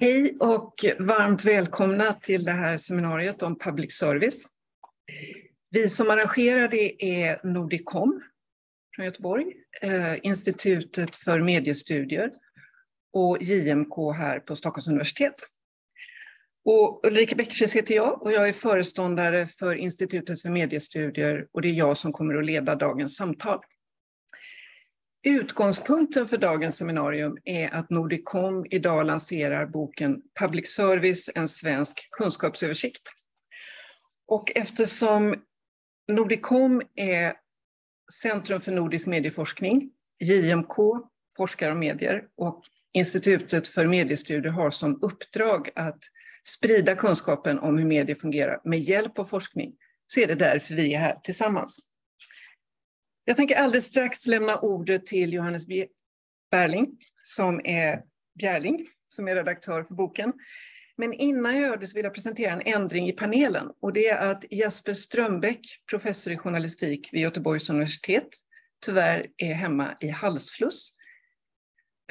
Hej och varmt välkomna till det här seminariet om public service. Vi som arrangerar det är Nordicom från Göteborg, eh, Institutet för mediestudier och JMK här på Stockholms universitet. Och Ulrika Bäckfries heter jag och jag är föreståndare för Institutet för mediestudier och det är jag som kommer att leda dagens samtal. Utgångspunkten för dagens seminarium är att Nordicom idag lanserar boken Public Service, en svensk kunskapsöversikt. Och eftersom Nordicom är Centrum för nordisk medieforskning, JMK, forskare och medier och Institutet för mediestudier har som uppdrag att sprida kunskapen om hur medier fungerar med hjälp av forskning, så är det därför vi är här tillsammans. Jag tänker alldeles strax lämna ordet till Johannes Berling, som är Bjärling, som är redaktör för boken. Men innan jag gör det så vill jag presentera en ändring i panelen. Och det är att Jesper Strömbäck, professor i journalistik vid Göteborgs universitet, tyvärr är hemma i halsfluss.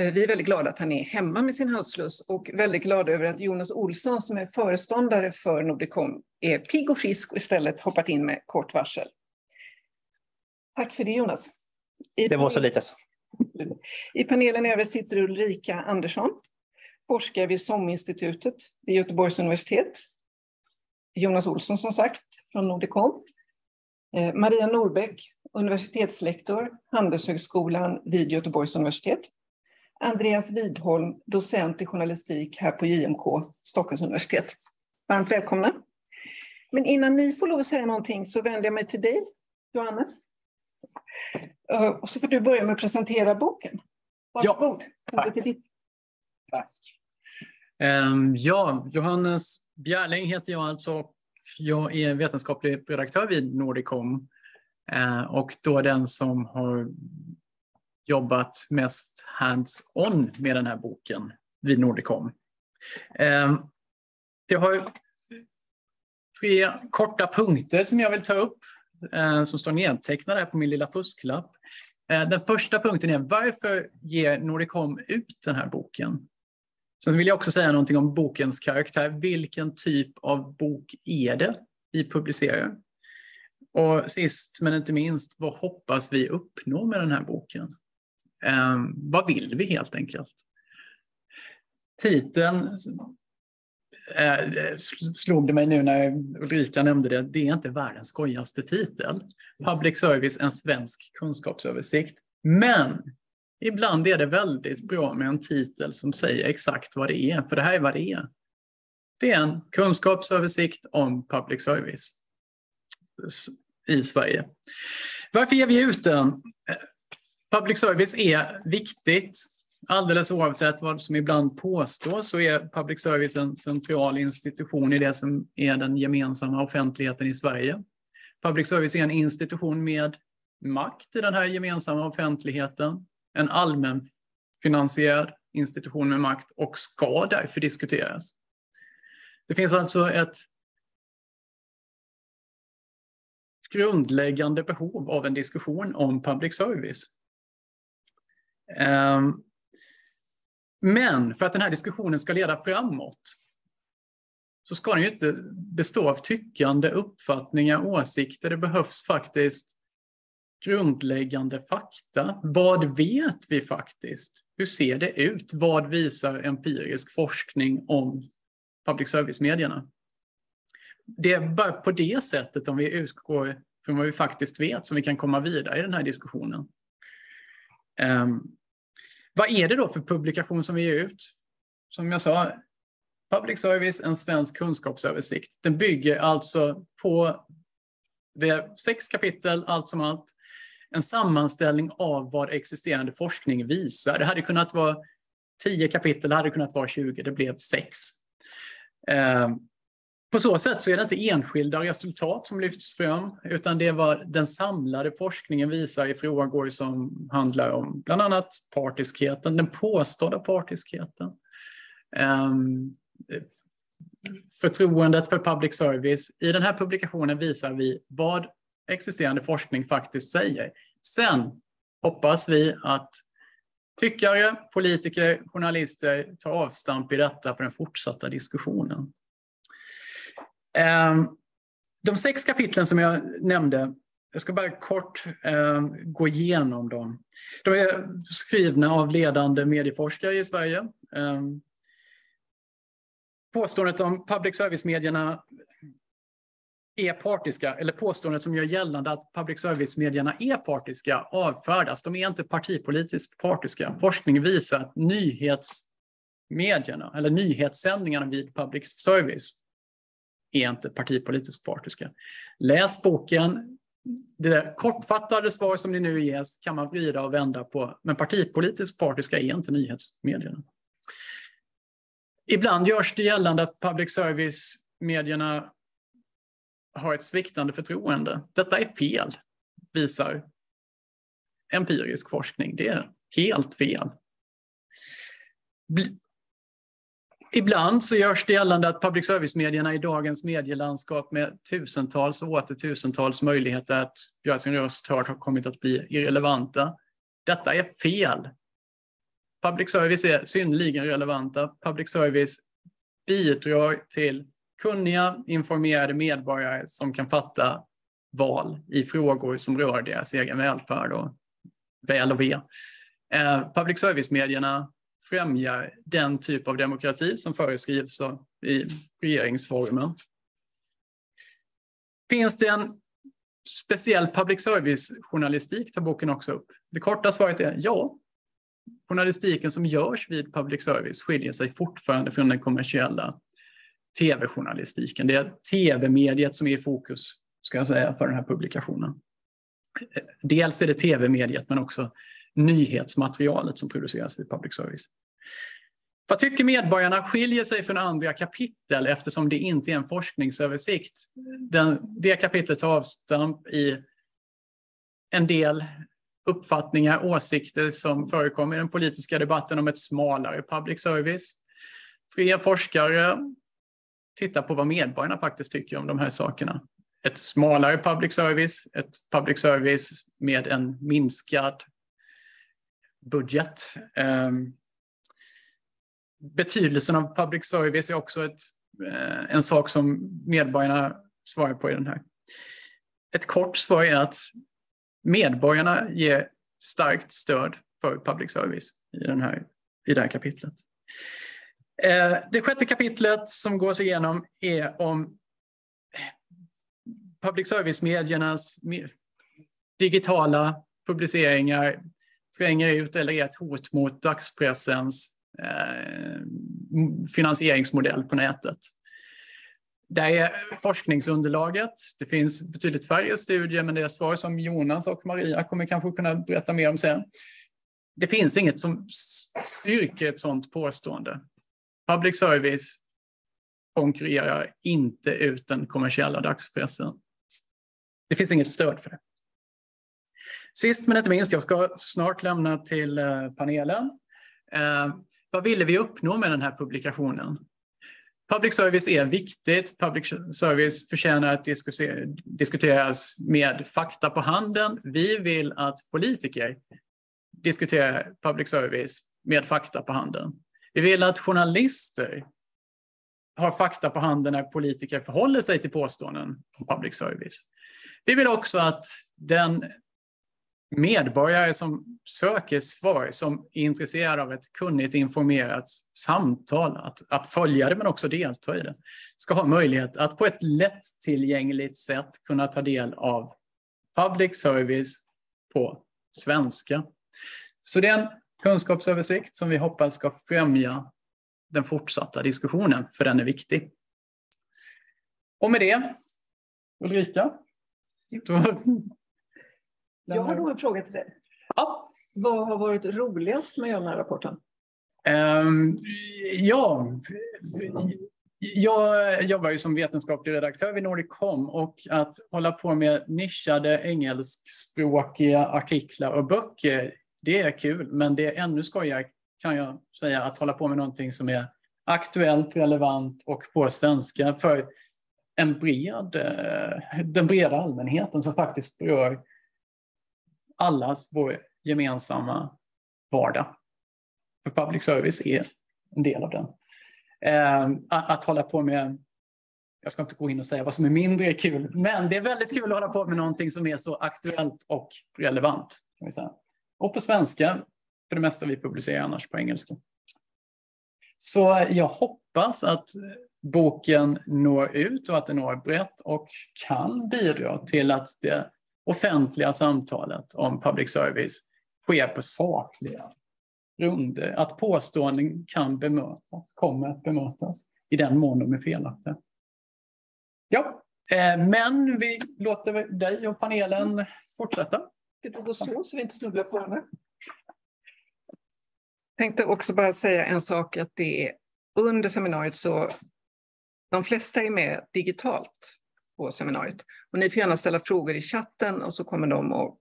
Eh, vi är väldigt glada att han är hemma med sin halsfluss och väldigt glada över att Jonas Olsson som är föreståndare för Nordicom är pigg och frisk och istället hoppat in med kort varsel. Tack för det Jonas. I det var så lite. I panelen över sitter Ulrika Andersson, forskare vid SOM-institutet vid Göteborgs universitet. Jonas Olsson som sagt från Nordicom. Eh, Maria Norbeck, universitetslektor, Handelshögskolan vid Göteborgs universitet. Andreas Widholm, docent i journalistik här på JMK, Stockholms universitet. Varmt välkomna. Men innan ni får lov att säga någonting så vänder jag mig till dig, Johannes. Eh, och så får du börja med att presentera boken. Varsågod. Ja, tack. tack. Um, ja, Johannes Bjärling heter jag alltså. Jag är vetenskaplig redaktör vid Nordicom uh, och då den som har jobbat mest hands-on med den här boken vid Nordicom. Um, jag har tre korta punkter som jag vill ta upp Eh, som står nedtecknade på min lilla fusklapp. Eh, den första punkten är varför ger Nordicom ut den här boken? Sen vill jag också säga någonting om bokens karaktär. Vilken typ av bok är det vi publicerar? Och sist men inte minst, vad hoppas vi uppnå med den här boken? Eh, vad vill vi helt enkelt? Titeln eh, slog det mig nu när Ulrika nämnde det, det är inte världens skojigaste titel. Public Service, en svensk kunskapsöversikt. Men ibland är det väldigt bra med en titel som säger exakt vad det är, för det här är vad det är. Det är en kunskapsöversikt om public service i Sverige. Varför ger vi ut den? Eh, public service är viktigt alldeles oavsett vad som ibland påstås så är public service en central institution i det som är den gemensamma offentligheten i Sverige. Public service är en institution med makt i den här gemensamma offentligheten, en allmänfinansierad institution med makt och ska därför diskuteras. Det finns alltså ett grundläggande behov av en diskussion om public service. Ehm, men för att den här diskussionen ska leda framåt så ska den ju inte bestå av tyckande, uppfattningar, åsikter. Det behövs faktiskt grundläggande fakta. Vad vet vi faktiskt? Hur ser det ut? Vad visar empirisk forskning om public service-medierna? Det är bara på det sättet, om vi utgår från vad vi faktiskt vet, som vi kan komma vidare i den här diskussionen. Ehm, vad är det då för publikation som vi ger ut? Som jag sa, Public Service, en svensk kunskapsöversikt. Den bygger alltså på det sex kapitel, allt som allt, en sammanställning av vad existerande forskning visar. Det hade kunnat vara tio kapitel, det hade kunnat vara 20, det blev sex. Ehm, på så sätt så är det inte enskilda resultat som lyfts fram, utan det är vad den samlade forskningen visar i frågor som handlar om bland annat partiskheten, den påstådda partiskheten. Um, förtroendet för public service. I den här publikationen visar vi vad existerande forskning faktiskt säger. Sen hoppas vi att Tyckare, politiker, journalister tar avstamp i detta för den fortsatta diskussionen. Ehm, de sex kapitlen som jag nämnde, jag ska bara kort ehm, gå igenom dem. De är skrivna av ledande medieforskare i Sverige. Ehm, påståendet om public service-medierna är partiska, eller påståendet som gör gällande att public service-medierna är partiska avfärdas. De är inte partipolitiskt partiska. Forskning visar att nyhetsmedierna, eller nyhetssändningarna vid public service, är inte partipolitiskt partiska. Läs boken. Det där kortfattade svar som ni nu ges kan man vrida och vända på, men partipolitiskt partiska är inte nyhetsmedierna. Ibland görs det gällande att public service-medierna har ett sviktande förtroende. Detta är fel, visar empirisk forskning. Det är helt fel. Ibland så görs det gällande att public service-medierna i dagens medielandskap med tusentals och åter tusentals möjligheter att göra sin röst hörd har kommit att bli irrelevanta. Detta är fel. Public service är synnerligen relevanta. Public service bidrar till kunniga, informerade medborgare som kan fatta val i frågor som rör deras egen välfärd och väl och ve. Eh, public service-medierna främjar den typ av demokrati som föreskrivs i regeringsformen. Finns det en speciell public service-journalistik tar boken också upp. Det korta svaret är ja. Journalistiken som görs vid public service skiljer sig fortfarande från den kommersiella tv-journalistiken. Det är tv-mediet som är i fokus ska jag säga, för den här publikationen. Dels är det tv-mediet men också nyhetsmaterialet som produceras vid public service. Vad tycker medborgarna skiljer sig från andra kapitel eftersom det inte är en forskningsöversikt? Den, det kapitlet tar avstamp i en del uppfattningar, åsikter som förekommer i den politiska debatten om ett smalare public service. Tre forskare tittar på vad medborgarna faktiskt tycker om de här sakerna. Ett smalare public service, ett public service med en minskad budget. Um, betydelsen av public service är också ett, eh, en sak som medborgarna svarar på i den här. Ett kort svar är att medborgarna ger starkt stöd för public service i, den här, i det här kapitlet. Eh, det sjätte kapitlet som gås igenom är om public service-mediernas digitala publiceringar tränger ut eller är ett hot mot dagspressens eh, finansieringsmodell på nätet. Det är forskningsunderlaget. Det finns betydligt färre studier, men det är svar som Jonas och Maria kommer kanske kunna berätta mer om sen. Det finns inget som styrker ett sådant påstående. Public service konkurrerar inte ut den kommersiella dagspressen. Det finns inget stöd för det. Sist men inte minst, jag ska snart lämna till eh, panelen. Eh, vad ville vi uppnå med den här publikationen? Public service är viktigt. Public service förtjänar att diskuteras med fakta på handen. Vi vill att politiker diskuterar public service med fakta på handen. Vi vill att journalister har fakta på handen när politiker förhåller sig till påståenden om public service. Vi vill också att den medborgare som söker svar, som är intresserade av ett kunnigt informerat samtal, att, att följa det men också delta i det, ska ha möjlighet att på ett lättillgängligt sätt kunna ta del av public service på svenska. Så det är en kunskapsöversikt som vi hoppas ska främja den fortsatta diskussionen, för den är viktig. Och med det, Ulrika? Jag har nog en fråga till dig. Ja. Vad har varit roligast med att göra den här rapporten? Um, ja, jag jobbar ju som vetenskaplig redaktör vid Nordicom och att hålla på med nischade engelskspråkiga artiklar och böcker, det är kul, men det är ännu skojigare kan jag säga att hålla på med någonting som är aktuellt, relevant och på svenska för en bred, eh, den breda allmänheten som faktiskt berör allas vår gemensamma vardag. För public service är en del av den. Eh, att hålla på med, jag ska inte gå in och säga vad som är mindre kul, men det är väldigt kul att hålla på med någonting som är så aktuellt och relevant. Kan vi säga. Och på svenska, för det mesta vi publicerar annars på engelska. Så jag hoppas att boken når ut och att den når brett och kan bidra till att det offentliga samtalet om public service sker på sakliga grunder. Att påståenden kan bemötas, kommer att bemötas i den mån de är felaktiga. Ja, eh, men vi låter dig och panelen fortsätta. Ska du gå så, så vi inte snubblar på varandra? tänkte också bara säga en sak, att det är under seminariet så de flesta är med digitalt på seminariet. Och ni får gärna ställa frågor i chatten och så kommer de att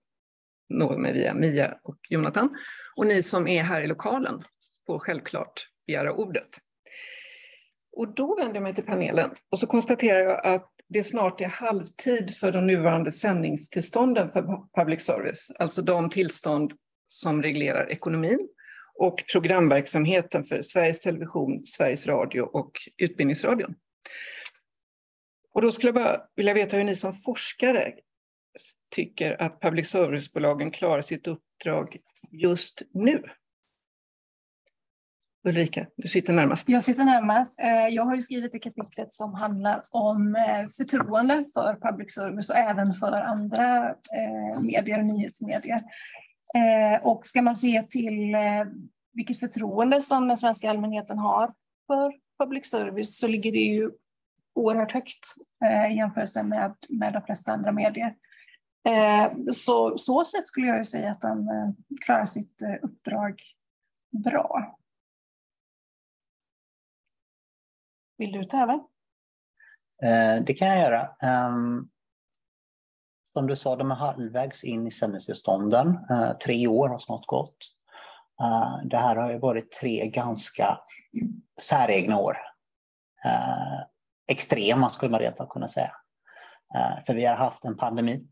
nå mig via Mia och Jonathan. Och ni som är här i lokalen får självklart begära ordet. Och då vänder jag mig till panelen och så konstaterar jag att det snart är halvtid för de nuvarande sändningstillstånden för public service, alltså de tillstånd som reglerar ekonomin och programverksamheten för Sveriges Television, Sveriges Radio och Utbildningsradion. Och då skulle jag bara vilja veta hur ni som forskare tycker att public service-bolagen klarar sitt uppdrag just nu. Ulrika, du sitter närmast. Jag sitter närmast. Eh, jag har ju skrivit det kapitlet som handlar om eh, förtroende för public service och även för andra eh, medier och nyhetsmedier. Och ska man se till vilket förtroende som den svenska allmänheten har för public service så ligger det ju oerhört högt eh, i jämförelse med, med de flesta andra medier. Eh, så så sätt skulle jag ju säga att de eh, klarar sitt uppdrag bra. Vill du ta över? Eh, det kan jag göra. Um, som du sa, de är halvvägs in i sändningstillstånden. Uh, tre år har snart gått. Uh, det här har ju varit tre ganska säregna år. Extrema skulle man rent kunna säga. Eh, för vi har haft en pandemi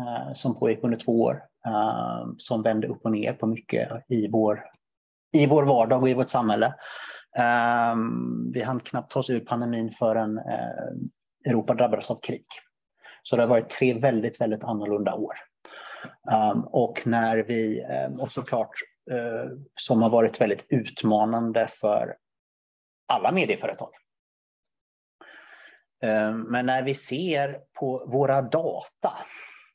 eh, som pågick under två år eh, som vände upp och ner på mycket i vår, i vår vardag och i vårt samhälle. Vi hann knappt ta oss ur pandemin förrän Europa drabbades av krig. Så det har varit tre väldigt, väldigt annorlunda år. Och när vi, och såklart som har varit väldigt utmanande för alla medieföretag. Ehm, men när vi ser på våra data,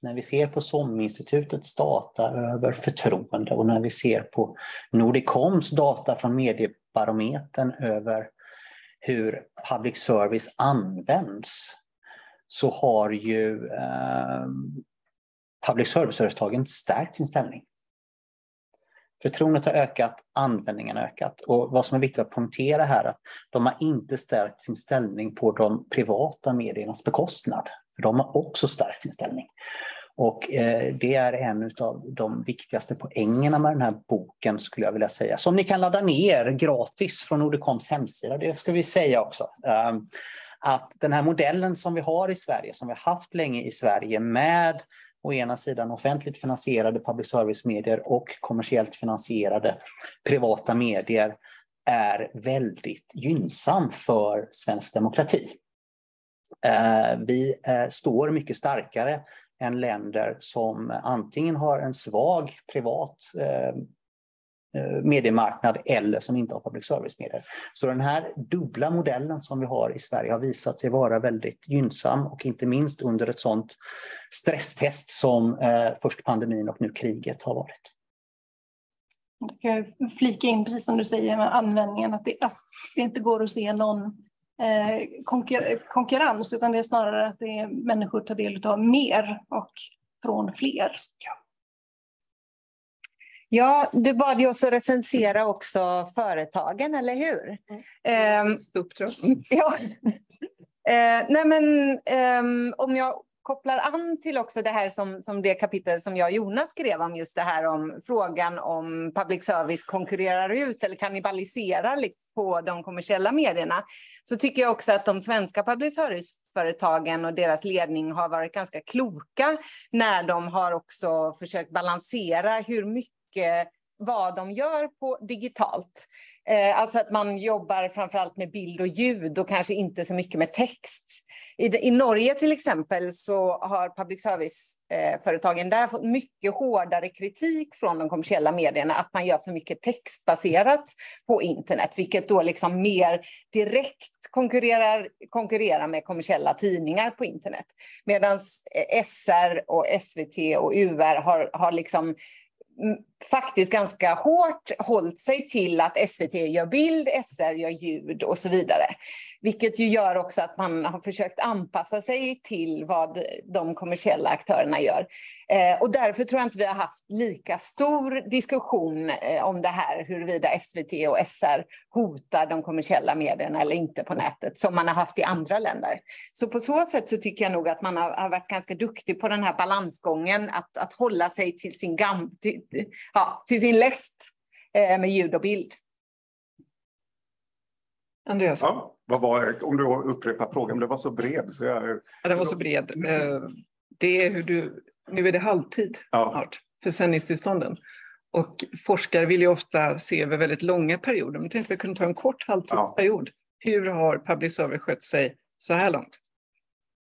när vi ser på SOM-institutets data över förtroende och när vi ser på Nordicoms data från Mediebarometern över hur public service används så har ju eh, public service-företagen stärkt sin ställning. Förtroendet har ökat, användningen har ökat. Och vad som är viktigt att poängtera här är att de har inte stärkt sin ställning på de privata mediernas bekostnad. De har också stärkt sin ställning. Och eh, det är en av de viktigaste poängerna med den här boken skulle jag vilja säga. Som ni kan ladda ner gratis från Nordicoms hemsida, det ska vi säga också. Ehm, att den här modellen som vi har i Sverige, som vi har haft länge i Sverige med å ena sidan offentligt finansierade public service-medier och kommersiellt finansierade privata medier är väldigt gynnsam för svensk demokrati. Eh, vi eh, står mycket starkare än länder som antingen har en svag privat eh, mediemarknad eller som inte har public service-medier. Så den här dubbla modellen som vi har i Sverige har visat sig vara väldigt gynnsam och inte minst under ett sådant stresstest som eh, först pandemin och nu kriget har varit. Jag kan flika in, precis som du säger med användningen, att det, att det inte går att se någon Eh, konkur konkurrens, utan det är snarare att det är människor tar del av mer och från fler. Ja, du bad ju oss att recensera också företagen, eller hur? Mm. Um, ja. Uh, nej men, um, om jag kopplar an till också det här som, som det kapitel som jag och Jonas skrev om, just det här om frågan om public service konkurrerar ut eller kannibaliserar på de kommersiella medierna, så tycker jag också att de svenska public service-företagen och deras ledning har varit ganska kloka när de har också försökt balansera hur mycket vad de gör på digitalt. Eh, alltså att man jobbar framförallt med bild och ljud och kanske inte så mycket med text. I, I Norge till exempel så har public service-företagen eh, där fått mycket hårdare kritik från de kommersiella medierna att man gör för mycket textbaserat på internet, vilket då liksom mer direkt konkurrerar, konkurrerar med kommersiella tidningar på internet. Medan eh, SR och SVT och UR har, har liksom faktiskt ganska hårt hållit sig till att SVT gör bild, SR gör ljud och så vidare. Vilket ju gör också att man har försökt anpassa sig till vad de kommersiella aktörerna gör. Eh, och därför tror jag inte vi har haft lika stor diskussion eh, om det här, huruvida SVT och SR hotar de kommersiella medierna eller inte på nätet, som man har haft i andra länder. Så på så sätt så tycker jag nog att man har, har varit ganska duktig på den här balansgången, att, att hålla sig till sin, gam, till, ja, till sin läst eh, med ljud och bild. Andreas? Ja, vad var, om du upprepar frågan, det var så bred. Så jag... Ja, den var så bred. Eh, det är hur du, nu är det halvtid ja. snart för sändningstillstånden. Och forskare vill ju ofta se över väldigt långa perioder. Men tänkte vi kunde ta en kort halvtidsperiod. Ja. Hur har public service skött sig så här långt?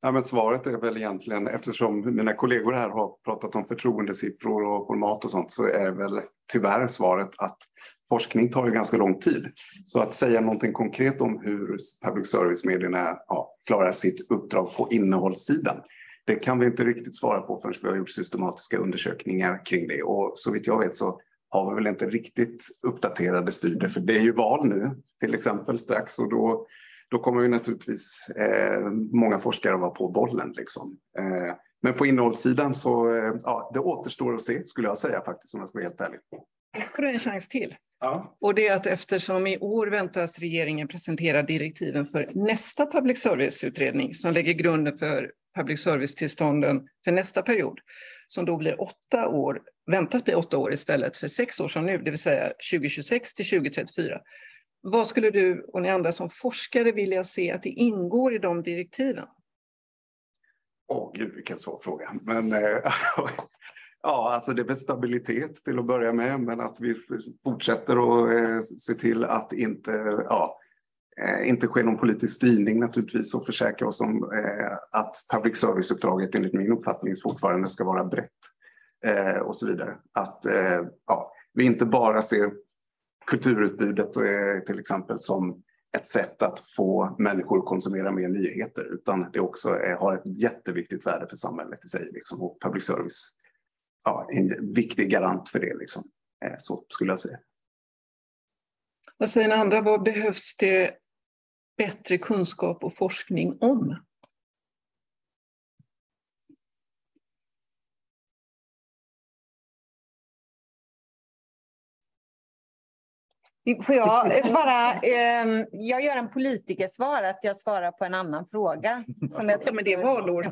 Ja, men svaret är väl egentligen, eftersom mina kollegor här har pratat om förtroendesiffror och format och sånt, så är väl tyvärr svaret att forskning tar ju ganska lång tid. Så att säga någonting konkret om hur public service-medierna ja, klarar sitt uppdrag på innehållssidan, det kan vi inte riktigt svara på förrän vi har gjort systematiska undersökningar kring det. Och så vitt jag vet så har vi väl inte riktigt uppdaterade studier, för det är ju val nu till exempel strax och då då kommer ju naturligtvis eh, många forskare vara på bollen. Liksom. Eh, men på innehållssidan så eh, ja, det återstår att se skulle jag säga faktiskt om jag ska vara helt ärlig. Får en chans till. Ja. Och det är att eftersom i år väntas regeringen presentera direktiven för nästa public service-utredning som lägger grunden för public service-tillstånden för nästa period, som då blir åtta år, väntas bli åtta år istället för sex år som nu, det vill säga 2026 till 2034. Vad skulle du och ni andra som forskare vilja se att det ingår i de direktiven? Åh oh, gud, vilken svår fråga. Men eh, ja, alltså det är väl stabilitet till att börja med, men att vi fortsätter att eh, se till att inte, ja, eh, inte sker någon politisk styrning naturligtvis och försäkra oss om eh, att public service-uppdraget enligt min uppfattning fortfarande ska vara brett eh, och så vidare. Att eh, ja, vi inte bara ser kulturutbudet eh, till exempel som ett sätt att få människor att konsumera mer nyheter, utan det också är, har ett jätteviktigt värde för samhället i sig. Liksom, och public service ja, en viktig garant för det. Liksom. Eh, så skulle jag säga. Vad säger ni andra, vad behövs det bättre kunskap och forskning om? Får jag bara, eh, jag gör en politikersvar, att jag svarar på en annan fråga. Som jag ja, men det är valår.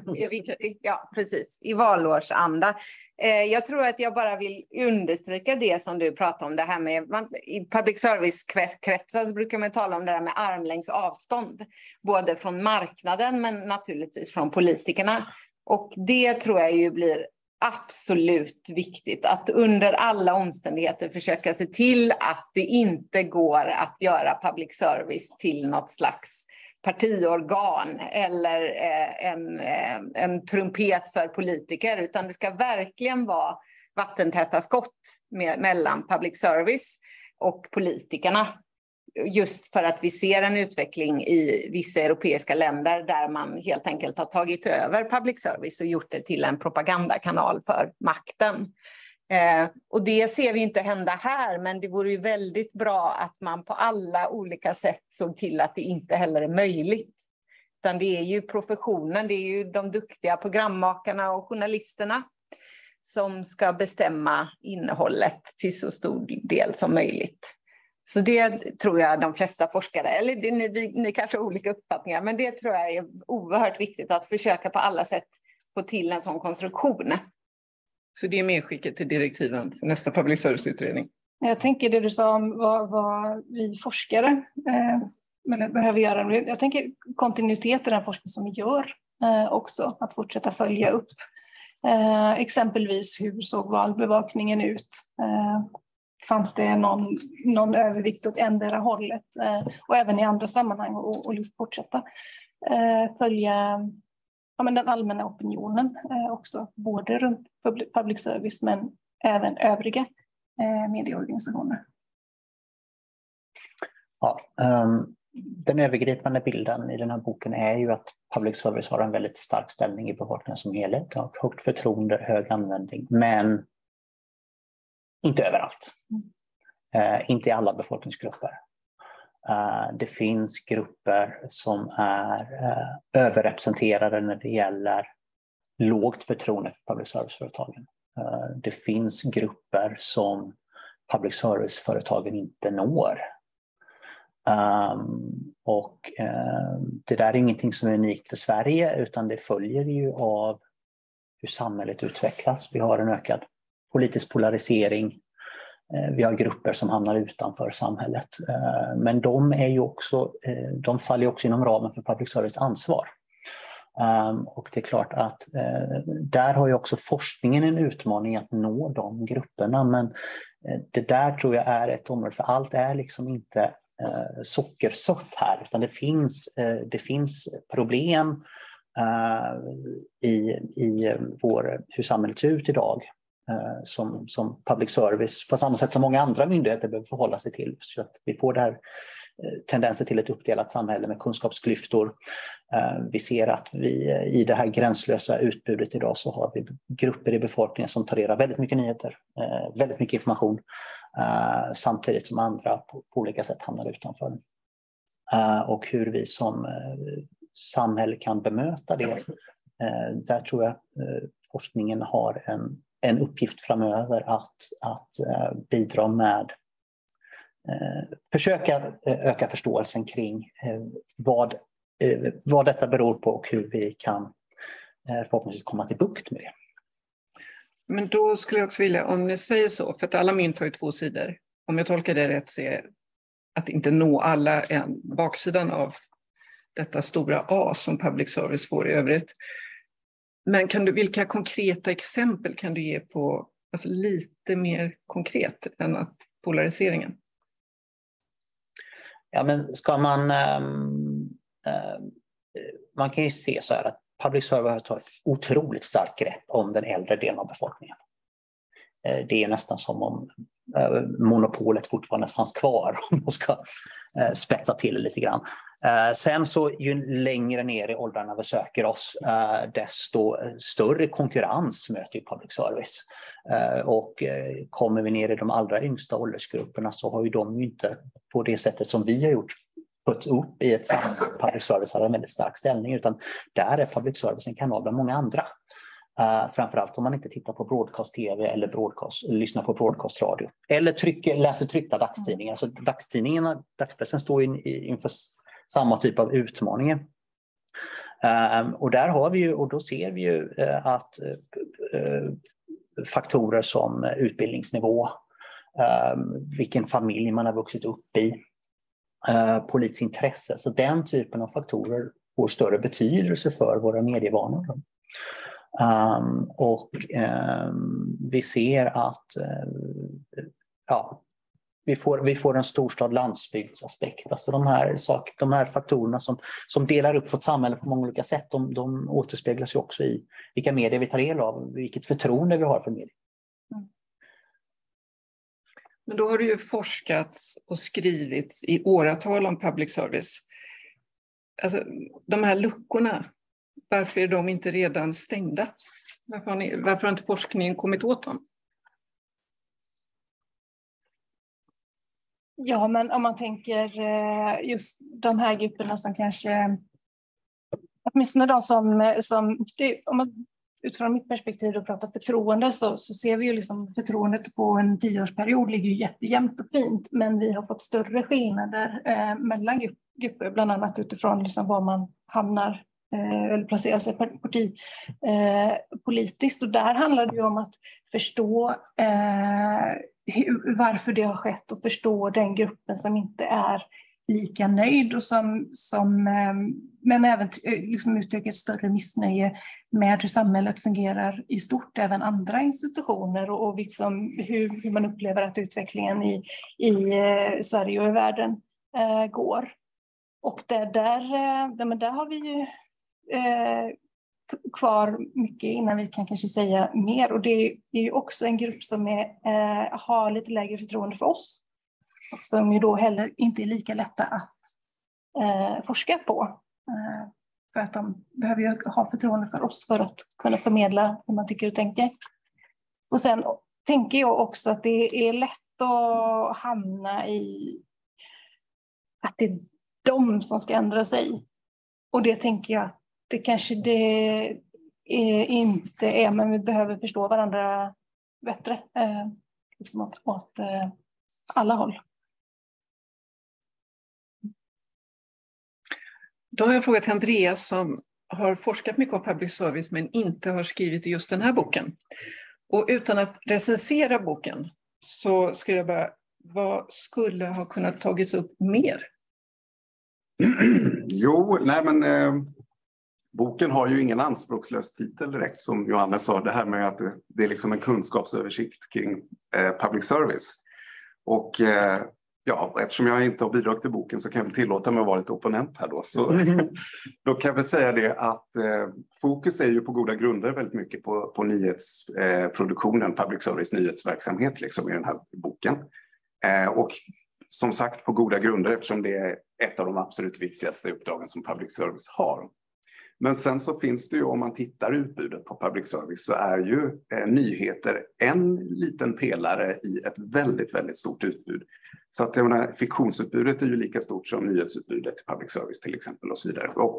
Ja, precis, i valårsanda. Eh, jag tror att jag bara vill understryka det som du pratade om, det här med, man, i public service-kretsar brukar man tala om det här med armlängds avstånd, både från marknaden men naturligtvis från politikerna. Och det tror jag ju blir absolut viktigt att under alla omständigheter försöka se till att det inte går att göra public service till något slags partiorgan eller eh, en, eh, en trumpet för politiker, utan det ska verkligen vara vattentäta skott med, mellan public service och politikerna just för att vi ser en utveckling i vissa europeiska länder där man helt enkelt har tagit över public service och gjort det till en propagandakanal för makten. Eh, och det ser vi inte hända här, men det vore ju väldigt bra att man på alla olika sätt såg till att det inte heller är möjligt. Utan det är ju professionen, det är ju de duktiga programmakarna och journalisterna som ska bestämma innehållet till så stor del som möjligt. Så det tror jag de flesta forskare, eller det, ni, ni kanske har olika uppfattningar, men det tror jag är oerhört viktigt att försöka på alla sätt få till en sån konstruktion. Så det är medskicket till direktiven för nästa public service-utredning? Jag tänker det du sa om vad, vad vi forskare eh, behöver göra. Jag tänker kontinuitet i den forskning som vi gör eh, också, att fortsätta följa upp. Eh, exempelvis hur såg valbevakningen ut? Fanns det någon, någon övervikt åt endera hållet eh, och även i andra sammanhang och, och fortsätta eh, följa ja, men den allmänna opinionen eh, också, både runt public service men även övriga eh, medieorganisationer. Ja, um, den övergripande bilden i den här boken är ju att public service har en väldigt stark ställning i befolkningen som helhet och högt förtroende, hög användning, men inte överallt. Eh, inte i alla befolkningsgrupper. Eh, det finns grupper som är eh, överrepresenterade när det gäller lågt förtroende för public service-företagen. Eh, det finns grupper som public service-företagen inte når Um, och um, det där är ingenting som är unikt för Sverige utan det följer ju av hur samhället utvecklas. Vi har en ökad politisk polarisering. Eh, vi har grupper som hamnar utanför samhället. Eh, men de, är ju också, eh, de faller också inom ramen för public service ansvar. Ehm, och det är klart att där har ju också forskningen en utmaning att nå de grupperna. Men det där tror jag är ett område, för allt är liksom inte sockersött här, utan det finns, det finns problem i, i vår, hur samhället ser ut idag Eh, som, som public service, på samma sätt som många andra myndigheter behöver förhålla sig till. Så att vi får det här eh, tendenser till ett uppdelat samhälle med kunskapsklyftor. Eh, vi ser att vi i det här gränslösa utbudet idag så har vi grupper i befolkningen som tar reda väldigt mycket nyheter, väldigt mycket information samtidigt som andra på, olika sätt hamnar utanför. Och hur vi som samhälle kan bemöta det, där tror jag forskningen har en, en uppgift framöver att, att eh, bidra med eh, försöka eh, öka förståelsen kring vad, vad detta beror på och hur vi kan förhoppningsvis komma till bukt med det. Men då skulle jag också vilja, om ni säger så, för att alla mynt har ju två sidor. Om jag tolkar det rätt så är att inte nå alla en baksidan av detta stora A som public service får i övrigt. Men kan du, vilka konkreta exempel kan du ge på, alltså lite mer konkret än att polariseringen? Ja, men ska man... Um, uh, man kan ju se så här att public service har tagit otroligt starkt grepp om den äldre delen av befolkningen. Eh, det är nästan som om Eh, monopolet fortfarande fanns kvar om man ska eh, spetsa till det lite grann. Eh, sen så ju längre ner i åldrarna vi söker oss desto större konkurrens möter ju public service. Och kommer vi ner i de allra yngsta åldersgrupperna så har ju de ju inte på det sättet som vi har gjort puts upp i ett sammanhang. Public service har en väldigt stark ställning, utan där är public service en kanal bland många andra. Uh, framförallt om man inte tittar på broadcast-tv eller broadcast, lyssnar på broadcast-radio. Eller trycker, läser tryckta dagstidningar. Alltså dagstidningarna, dagspressen står in, inför samma typ av utmaningar. Uh, och där har vi ju, och då ser vi ju uh, att faktorer som utbildningsnivå, vilken familj man har vuxit upp i, Eh, politiskt intresse. Så den typen av faktorer får större betydelse för våra medievanor. Um, och um, vi ser att uh, ja, vi, får, vi får en storstad-landsbygdsaspekt. Alltså de här, sak, de här faktorerna som, som delar upp vårt samhälle på många olika sätt, de, de återspeglas ju också i vilka medier vi tar del av, vilket förtroende vi har för medier. Mm. Men då har det ju forskats och skrivits i åratal om public service. Alltså, de här luckorna, varför är de inte redan stängda? Varför har, ni, varför har inte forskningen kommit åt dem? Ja, men om man tänker eh, just de här grupperna som kanske, åtminstone de som, som det, om man utifrån mitt perspektiv och pratar förtroende så, så ser vi ju liksom förtroendet på en tioårsperiod ligger ju jättejämnt och fint, men vi har fått större skillnader eh, mellan grupper, bland annat utifrån liksom var man hamnar Eh, eller placera sig partipolitiskt. Eh, och där handlar det ju om att förstå eh, hur, varför det har skett och förstå den gruppen som inte är lika nöjd och som, som eh, men även eh, liksom uttrycker ett större missnöje med hur samhället fungerar i stort, även andra institutioner och, och liksom hur, hur man upplever att utvecklingen i, i eh, Sverige och i världen eh, går. Och det, där, eh, där har vi ju Eh, kvar mycket innan vi kan kanske säga mer. Och det är ju också en grupp som är, eh, har lite lägre förtroende för oss. Och som ju då heller inte är lika lätta att eh, forska på. Eh, för att de behöver ju ha förtroende för oss för att kunna förmedla hur man tycker och tänker. Och sen tänker jag också att det är lätt att hamna i att det är de som ska ändra sig. Och det tänker jag att det kanske det är, inte är, men vi behöver förstå varandra bättre. Eh, liksom åt, åt eh, alla håll. Då har jag frågat Andreas som har forskat mycket om public service men inte har skrivit just den här boken. Och utan att recensera boken så skulle jag bara, vad skulle ha kunnat tagits upp mer? Jo, nej men eh, boken har ju ingen anspråkslös titel direkt som Johannes sa, det här med att det, är liksom en kunskapsöversikt kring eh, public service. Och eh, ja, eftersom jag inte har bidragit till boken så kan jag tillåta mig att vara lite opponent här då. Så, då kan jag väl säga det att eh, fokus är ju på goda grunder väldigt mycket på, på nyhetsproduktionen, eh, public service nyhetsverksamhet liksom i den här boken. Eh, och som sagt på goda grunder eftersom det är ett av de absolut viktigaste uppdragen som public service har. Men sen så finns det ju, om man tittar utbudet på public service, så är ju eh, nyheter en liten pelare i ett väldigt, väldigt stort utbud. Så att jag menar, fiktionsutbudet är ju lika stort som nyhetsutbudet i public service till exempel och så vidare. Och,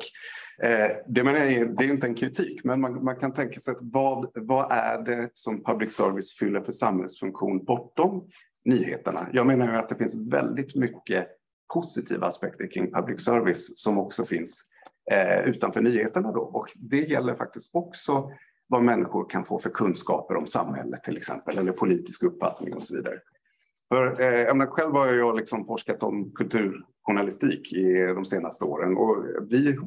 eh, det, menar jag, det är inte en kritik, men man, man kan tänka sig att vad, vad är det som public service fyller för samhällsfunktion bortom nyheterna? Jag menar ju att det finns väldigt mycket positiva aspekter kring public service som också finns eh, utanför nyheterna. Då. Och det gäller faktiskt också vad människor kan få för kunskaper om samhället till exempel, eller politisk uppfattning och så vidare. För, eh, jag menar, själv har jag liksom forskat om kulturjournalistik i de senaste åren och vi,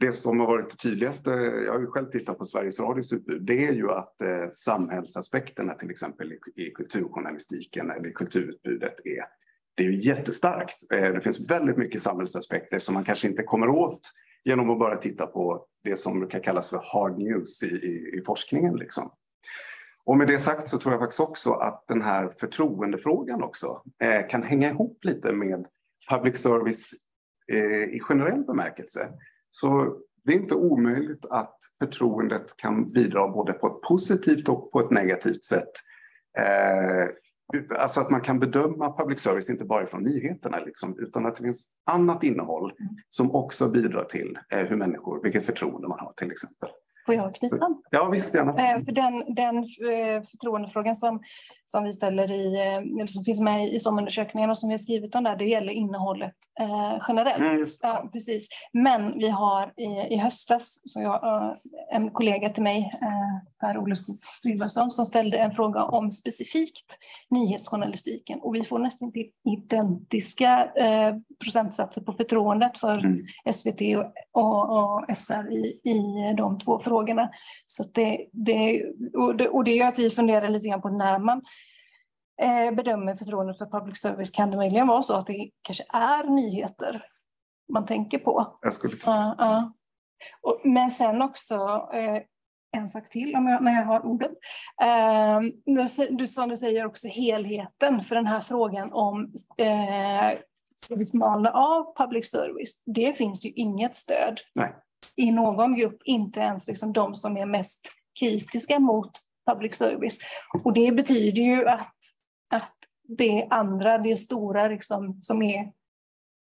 det som har varit det tydligaste, jag har ju själv tittat på Sveriges Radios utbud, det är ju att eh, samhällsaspekterna till exempel i, i kulturjournalistiken eller i kulturutbudet är det är ju jättestarkt. Eh, det finns väldigt mycket samhällsaspekter som man kanske inte kommer åt genom att bara titta på det som brukar kallas för hard news i, i, i forskningen. Liksom. Och med det sagt så tror jag faktiskt också att den här förtroendefrågan också eh, kan hänga ihop lite med public service eh, i generell bemärkelse. Så det är inte omöjligt att förtroendet kan bidra både på ett positivt och på ett negativt sätt eh, Alltså att man kan bedöma public service inte bara från nyheterna, liksom, utan att det finns annat innehåll mm. som också bidrar till eh, hur människor, vilket förtroende man har till exempel. Får jag knyta an? Ja, visst gärna. Eh, för den, den eh, förtroendefrågan som, som vi ställer i, eh, eller som finns med i SOM-undersökningen och som vi har skrivit om där, det gäller innehållet eh, generellt. Mm, ja, precis. Men vi har i, i höstas, så jag, en kollega till mig, Per-Olof Tryggvason, som ställde en fråga om specifikt nyhetsjournalistiken och vi får nästan till identiska eh, procentsatser på förtroendet för mm. SVT och, och, och SR i, i de två frågorna. Så det, det, och, det, och det gör att vi funderar lite grann på när man eh, bedömer förtroendet för public service kan det möjligen vara så att det kanske är nyheter man tänker på. Jag skulle uh, uh. Och, men sen också eh, en sak till om jag, när jag har ordet. Eh, du, som du säger också helheten för den här frågan om eh, ska vi smalna av public service? Det finns ju inget stöd Nej. i någon grupp, inte ens liksom de som är mest kritiska mot public service. Och det betyder ju att, att det andra, det stora liksom, som är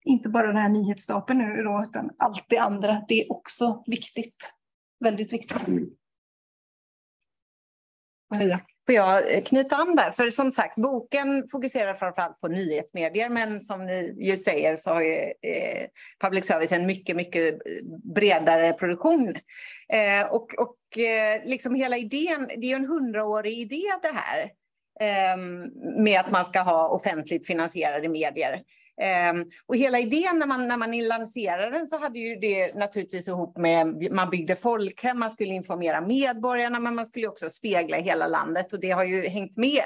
inte bara den här nyhetsstapeln nu då, utan allt det andra, det är också viktigt. Väldigt viktigt. Mm. Får jag eh, knyta an där? För som sagt, boken fokuserar framförallt på nyhetsmedier, men som ni ju säger så är eh, public service en mycket, mycket bredare produktion. Eh, och och eh, liksom hela idén, det är ju en hundraårig idé det här, Ehm, med att man ska ha offentligt finansierade medier. Ehm, och hela idén när man, när man lanserade den så hade ju det naturligtvis ihop med, man byggde folkhem, man skulle informera medborgarna, men man skulle också spegla hela landet och det har ju hängt med.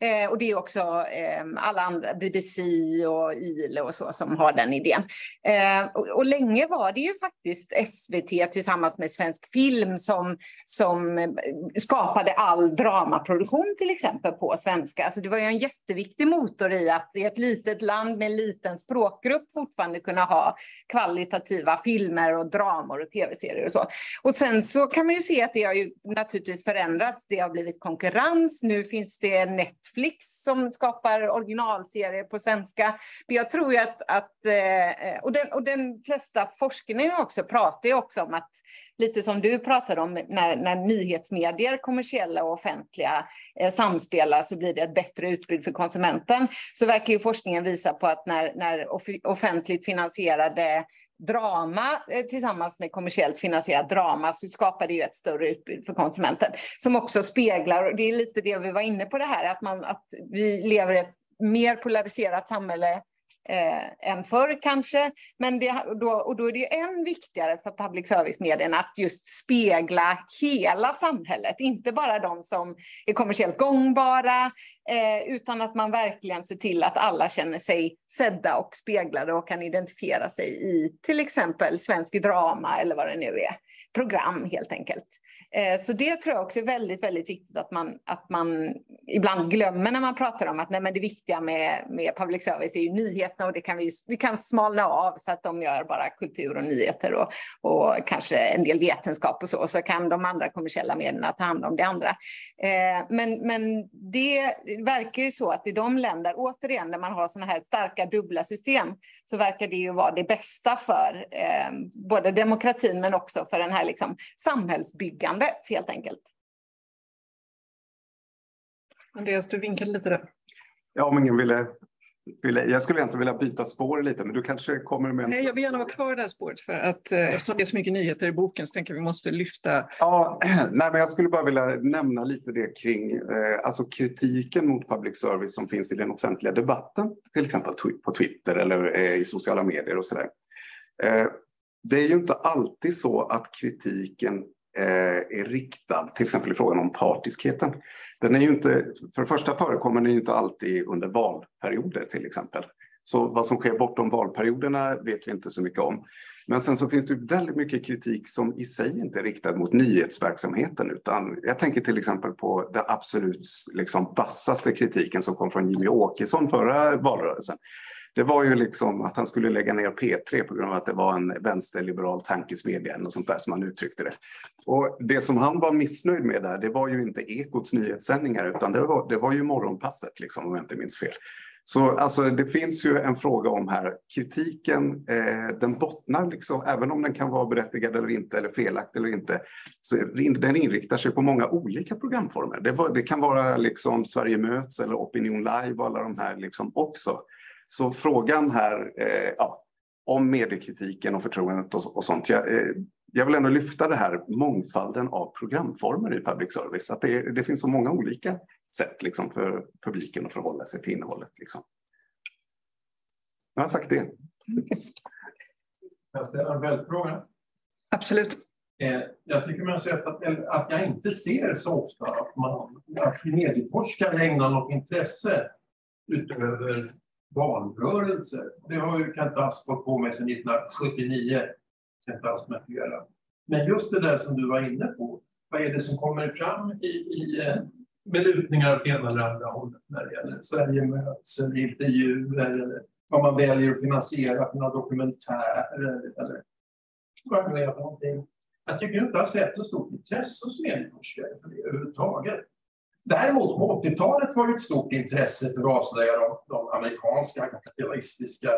Eh, och det är också eh, alla andra, BBC och YLE och så som har den idén. Eh, och, och, länge var det ju faktiskt SVT tillsammans med Svensk Film som, som eh, skapade all dramaproduktion till exempel på svenska. Alltså det var ju en jätteviktig motor i att i ett litet land med en liten språkgrupp fortfarande kunna ha kvalitativa filmer och dramor och tv-serier och så. Och sen så kan man ju se att det har ju naturligtvis förändrats. Det har blivit konkurrens. Nu finns det Netflix Netflix som skapar originalserier på svenska. Men jag tror ju att, att eh, och, den, och den flesta forskningen också pratar ju också om att, lite som du pratade om, när, när nyhetsmedier, kommersiella och offentliga, eh, samspelar så blir det ett bättre utbud för konsumenten. Så verkar ju forskningen visa på att när, när offentligt finansierade drama eh, tillsammans med kommersiellt finansierat drama så skapar det ju ett större utbud för konsumenten som också speglar, och det är lite det vi var inne på det här, att, man, att vi lever i ett mer polariserat samhälle eh, än förr kanske. Men det, då, och då är det än viktigare för public service-medierna att just spegla hela samhället, inte bara de som är kommersiellt gångbara, eh, utan att man verkligen ser till att alla känner sig sedda och speglade och kan identifiera sig i till exempel svensk drama eller vad det nu är, program helt enkelt. Eh, så det tror jag också är väldigt, väldigt viktigt att man, att man ibland glömmer när man pratar om att nej, men det viktiga med, med public service är ju nyheterna och det kan vi, vi kan smalna av så att de gör bara kultur och nyheter och, och kanske en del vetenskap och så, så kan de andra kommersiella medierna ta hand om det andra. Eh, men, men det verkar ju så att i de länder, återigen, där man har sådana här starka dubbla system, så verkar det ju vara det bästa för eh, både demokratin men också för den här liksom, samhällsbyggandet helt enkelt. Andreas, du vinkade lite där. Ja, om ingen ville jag skulle egentligen vilja byta spår lite, men du kanske kommer med... En... Nej, jag vill gärna vara kvar i det här spåret, för att eh, eftersom det är så mycket nyheter i boken så tänker jag att vi måste lyfta... Ja, nej, men jag skulle bara vilja nämna lite det kring eh, alltså kritiken mot public service som finns i den offentliga debatten, till exempel på Twitter eller eh, i sociala medier och sådär. Eh, det är ju inte alltid så att kritiken Eh, är riktad, till exempel i frågan om partiskheten. Den är ju inte, för det första förekommer den ju inte alltid under valperioder till exempel. Så vad som sker bortom valperioderna vet vi inte så mycket om. Men sen så finns det väldigt mycket kritik som i sig inte är riktad mot nyhetsverksamheten utan jag tänker till exempel på den absolut liksom vassaste kritiken som kom från Jimmy Åkesson förra valrörelsen det var ju liksom att han skulle lägga ner P3 på grund av att det var en vänsterliberal tankesmedja och sånt där som han uttryckte det. Och det som han var missnöjd med där, det var ju inte Ekots nyhetssändningar utan det var, det var ju morgonpasset liksom, om jag inte minns fel. Så alltså, det finns ju en fråga om här, kritiken eh, den bottnar, liksom, även om den kan vara berättigad eller inte, eller felaktig eller inte, så den inriktar sig på många olika programformer. Det, var, det kan vara liksom Sverige möts eller Opinion Live och alla de här liksom också. Så frågan här eh, ja, om mediekritiken och förtroendet och, och sånt. Jag, eh, jag, vill ändå lyfta det här mångfalden av programformer i public service. Att det, det finns så många olika sätt liksom, för publiken att förhålla sig till innehållet. Liksom. Jag har sagt det. Kan jag ställa en följdfråga? Absolut. Eh, jag tycker man sett att, att jag inte ser så ofta att, man, att medieforskare ägnar något intresse utöver valrörelser. Det har ju Kent Asp hållit på med sedan 1979. Kent Asp med flera. Men just det där som du var inne på, vad är det som kommer fram i, i belutningar med lutningar åt ena eller andra hållet när det gäller Sverige möts eller intervjuer eller vad man väljer att finansiera för några dokumentärer eller vad det är för någonting. Jag tycker inte jag har sett så stort intresse hos medieforskare för det överhuvudtaget. Däremot på 80-talet var det ett stort intresse för att avslöja de, de amerikanska kapitalistiska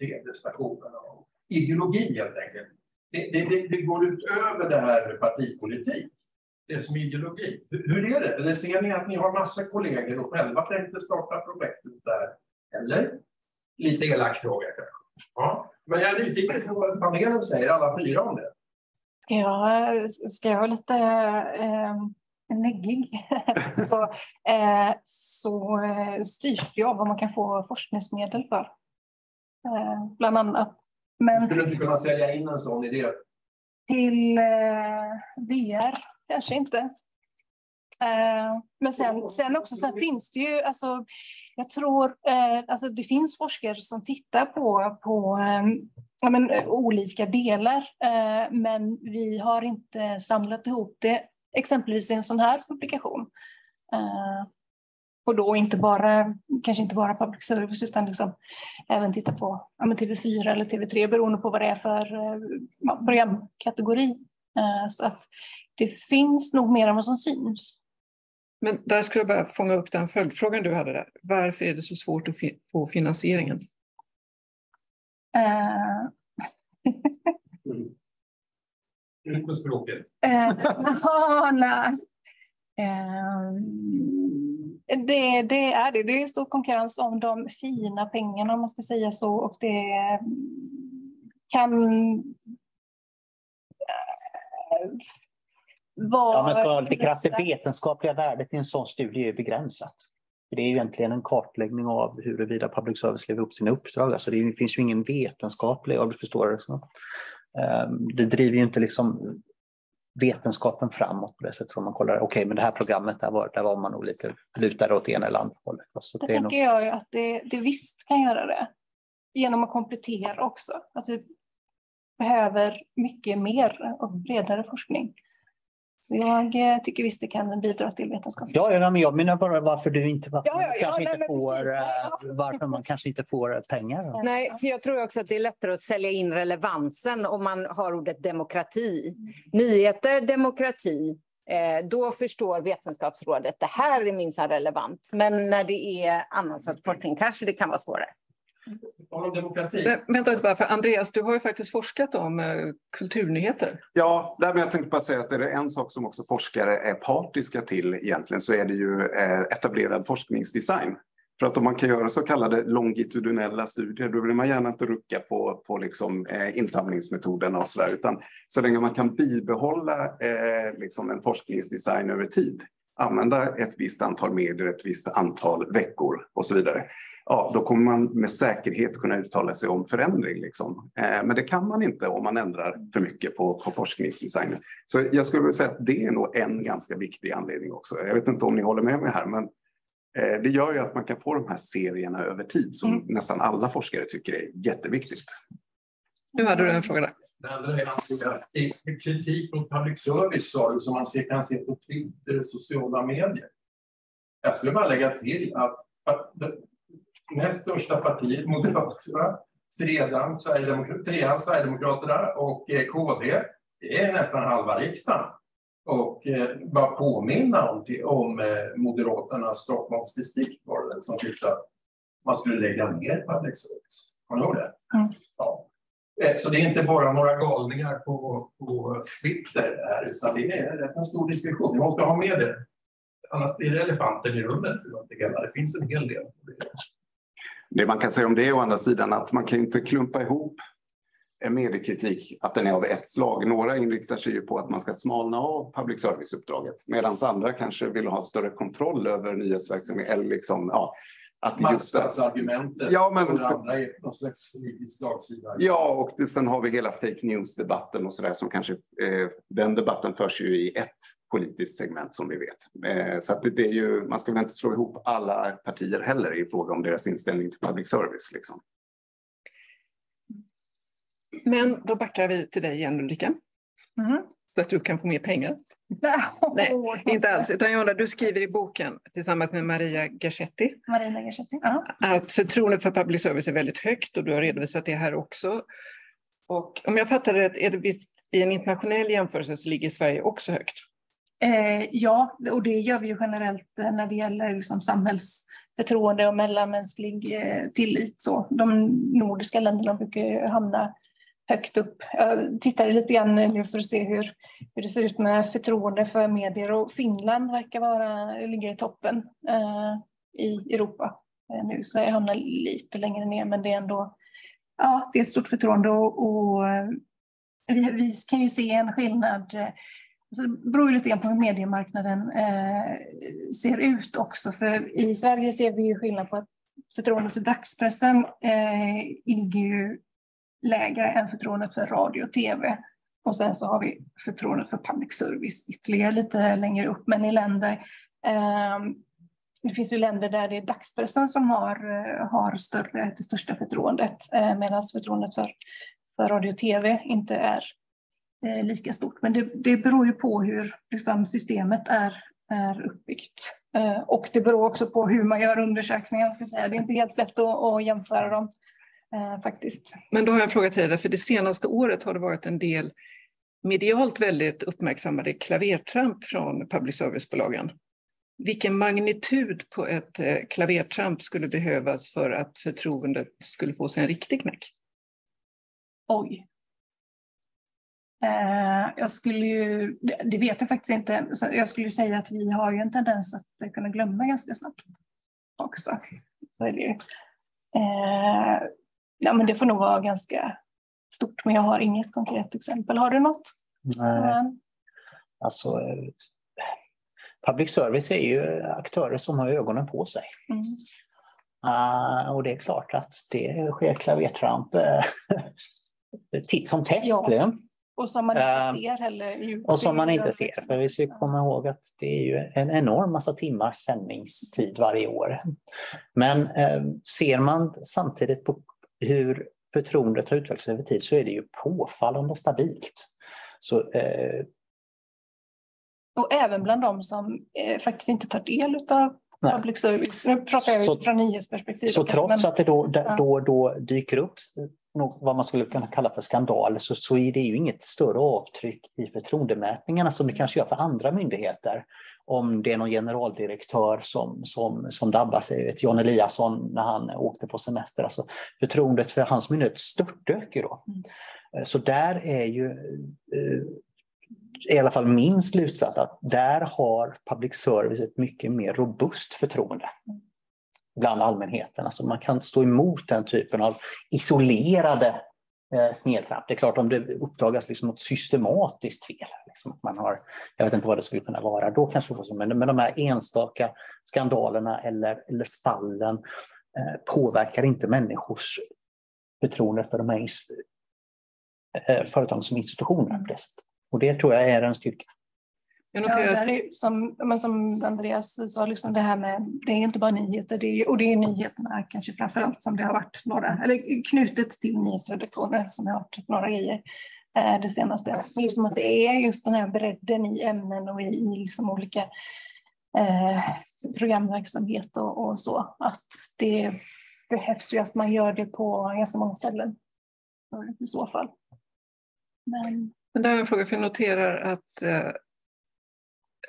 tv-stationerna och ideologi helt enkelt. Det, det, det, går utöver det här med partipolitik. Det är som ideologi. Hur är det? Eller ser ni att ni har massa kollegor och själva tänkte starta projektet där? Eller? Lite elak fråga kanske. Ja. Men jag är nyfiken på vad panelen säger, alla fyra om det. Ja, ska jag lite eh neggig så, eh, så eh, styrs det av vad man kan få forskningsmedel för. eh, bland annat. Men Skulle du kunna sälja in en sån idé? till eh, VR kanske inte. Eh, men sen, sen också sen finns det ju, alltså, jag tror, eh, alltså det finns forskare som tittar på, på ja, men, olika delar, men vi har inte samlat ihop det exempelvis i en sån här publikation. Eh, och då inte bara, kanske inte bara public service utan liksom även titta på ja, men TV4 eller TV3 beroende på vad det är för eh, ja, programkategori. Eh, Så att det finns nog mer än vad som syns. Men där skulle jag bara fånga upp den följdfrågan du hade där. Varför är det så svårt att fi- få finansieringen? Eh, Ut med språket. Eh, ja, nej. Eh, det, det är det. Det är stor konkurrens om de fina pengarna om man ska säga så. Och det kan eh, vara... Ja, men ska lite krass, det vetenskapliga värdet i en sån studie är begränsat. Det är ju egentligen en kartläggning av huruvida public service lever upp sina uppdrag. Alltså det finns ju ingen vetenskaplig, om du förstår det. Så. Ehm, Det driver ju inte liksom vetenskapen framåt på det sättet. Om man kollar, okej, men det här programmet, där var, där var man nog lite lutad åt ena eller andra hållet. Alltså Det det är nog, tänker jag ju att det, det visst kan göra det. Genom att komplettera också. Att vi behöver mycket mer och bredare forskning. Så jag eh, tycker visst det kan bidra till vetenskap. ja, ja, men jag menar bara varför du inte, varför Ja, ja, kanske nej, inte får, precis. eh, varför man kanske inte får eh, pengar. Nej, för jag tror också att det är lättare att sälja in relevansen om man har ordet demokrati. Nyheter, demokrati, eh, då förstår Vetenskapsrådet det här är minst relevant. Men när det är annan sorts forskning kanske det kan vara svårare. Om demokrati. Men, vänta bara, för Andreas, du har ju faktiskt forskat om eh, kulturnyheter. Ja, men jag tänkte bara säga att är det en sak som också forskare är partiska till egentligen så är det ju eh, etablerad forskningsdesign. För att om man kan göra så kallade longitudinella studier då vill man gärna inte rucka på, på liksom, eh, insamlingsmetoderna och sådär utan så länge man kan bibehålla eh, liksom en forskningsdesign över tid använda ett visst antal medier, ett visst antal veckor och så vidare. Ja, då kommer man med säkerhet kunna uttala sig om förändring. Liksom. Eh, men det kan man inte om man ändrar för mycket på, på forskningsdesignen. Så jag skulle vilja säga att det är nog en ganska viktig anledning också. Jag vet inte om ni håller med mig här, men eh, det gör ju att man kan få de här serierna över tid som Mm. nästan alla forskare tycker är jätteviktigt. Nu hade du en fråga där. Det andra är Andreas, kritik mot public service sa du, som man ser, kan se på Twitter och sociala medier. Jag skulle bara lägga till att, näst största partiet, Moderaterna, trean Sverigedemok- trean Sverigedemokraterna och eh, KD, det är nästan halva riksdagen. Och eh, bara påminna om, om eh, Moderaternas Stockholmsdistrikt var det som tyckte att man skulle lägga ner public service. Kommer du det? Mm. Ja. Eh, Så det är inte bara några galningar på, på Twitter här, utan det är rätt en stor diskussion. Vi måste ha med det. Annars blir det elefanten i rummet. Det finns en hel del. Det man kan säga om det är å andra sidan att man kan inte klumpa ihop en mediekritik, att den är av ett slag. Några inriktar sig ju på att man ska smalna av public service-uppdraget medan andra kanske vill ha större kontroll över nyhetsverksamhet. Eller liksom, ja, att Marknadsargumentet. Ja, men- och det andra är någon slags politisk slagsida. Ja, och det, sen har vi hela fake news-debatten och sådär som kanske, eh, den debatten förs ju i ett politiskt segment som vi vet. Eh, så att det, det är ju, man ska väl inte slå ihop alla partier heller i fråga om deras inställning till public service. Liksom. Men då backar vi till dig igen Ulrika, Mhm. Så att du kan få mer pengar. Nej, Inte alls, utan Jonna, du skriver i boken tillsammans med Maria Garcetti Marina. Ja. att förtroendet för public service är väldigt högt och du har redovisat det här också. Och om jag fattar det rätt, är det visst, i en internationell jämförelse så ligger Sverige också högt. Eh, ja, och det gör vi ju generellt eh, när det gäller liksom samhällsförtroende och mellanmänsklig eh, tillit. Så. De nordiska länderna brukar hamna högt upp. Jag tittade lite grann nu för att se hur, hur det ser ut med förtroende för medier och Finland verkar vara, ligga i toppen eh, i Europa eh, nu. Sverige hamnar lite längre ner men det är ändå ja, det är ett stort förtroende och, och eh, vi, vi kan ju se en skillnad eh, alltså det beror ju lite grann på hur mediemarknaden eh, ser ut också. För i Sverige ser vi ju skillnad på att förtroendet för dagspressen eh, ligger ju lägre än förtroendet för radio och tv. Och sen så har vi förtroendet för public service ytterligare lite längre upp. Men i länder, eh, det finns ju länder där det är dagspressen som har, eh, har större, det största förtroendet eh, medan förtroendet för, för radio och tv inte är eh, lika stort. Men det, det beror ju på hur liksom, systemet är, är uppbyggt. Eh, och det beror också på hur man gör undersökningar. Ska säga. Det är inte helt lätt att, att jämföra dem eh, faktiskt. Men då har jag en fråga till dig, för det senaste året har det varit en del medialt väldigt uppmärksammade klavertramp från public service-bolagen. Vilken magnitud på ett eh, klavertramp skulle behövas för att förtroendet skulle få sig en riktig knäck? Oj. Eh, jag skulle ju, det vet jag faktiskt inte, jag skulle säga att vi har ju en tendens att kunna glömma ganska snabbt också. Så är det ju. Eh, ja, men det får nog vara ganska stort, men jag har inget konkret exempel. Har du något? Nej. Alltså, public service är ju aktörer som har ögonen på sig. Mm. Uh, och det är klart att det sker klavertramp titt som tätt. Ja. Och som man inte ser heller. Och som man inte ser. För vi ska komma ihåg att det är ju en enorm massa timmars sändningstid varje år. Men eh, ser man samtidigt på hur förtroendet har utvecklats över tid så är det ju påfallande stabilt. Så, eh, Och även bland de som eh, faktiskt inte tar del av Nej. public service. Nu pratar jag Så- utifrån nyhetsperspektiv. så okej, trots men- att det då, Ja. då, då dyker upp något, vad man skulle kunna kalla för skandal så, så är det ju inget större avtryck i förtroendemätningarna som det kanske gör för andra myndigheter. Om det är någon generaldirektör som, som, som drabbas, Jan Eliasson när han åkte på semester. Alltså, förtroendet för hans myndighet störtdök då. Mm. Så där är ju eh, i alla fall min slutsats att där har public service ett mycket mer robust förtroende bland allmänheten. Alltså man kan stå emot den typen av isolerade eh, snedtramp. Det är klart om det uppdagas liksom något systematiskt fel, liksom att man har, jag vet inte vad det skulle kunna vara, då kanske det får så, men, men de här enstaka skandalerna eller, eller fallen eh, påverkar inte människors förtroende för de här eh, företagen som institutioner. Och det tror jag är en styrka. Jag Ja, noterar att är, som, men som Andreas sa, liksom det här med, det är inte bara nyheter, det är, och det är nyheterna kanske framför allt som det har varit några, eller knutet till nyhetsredaktioner som har varit några grejer eh, det senaste. Det är som att det är just den här bredden i ämnen och i, i liksom olika eh, programverksamhet och, och så, att det behövs ju att man gör det på ganska många ställen i så fall. Men Men där har jag en fråga, för jag noterar att eh,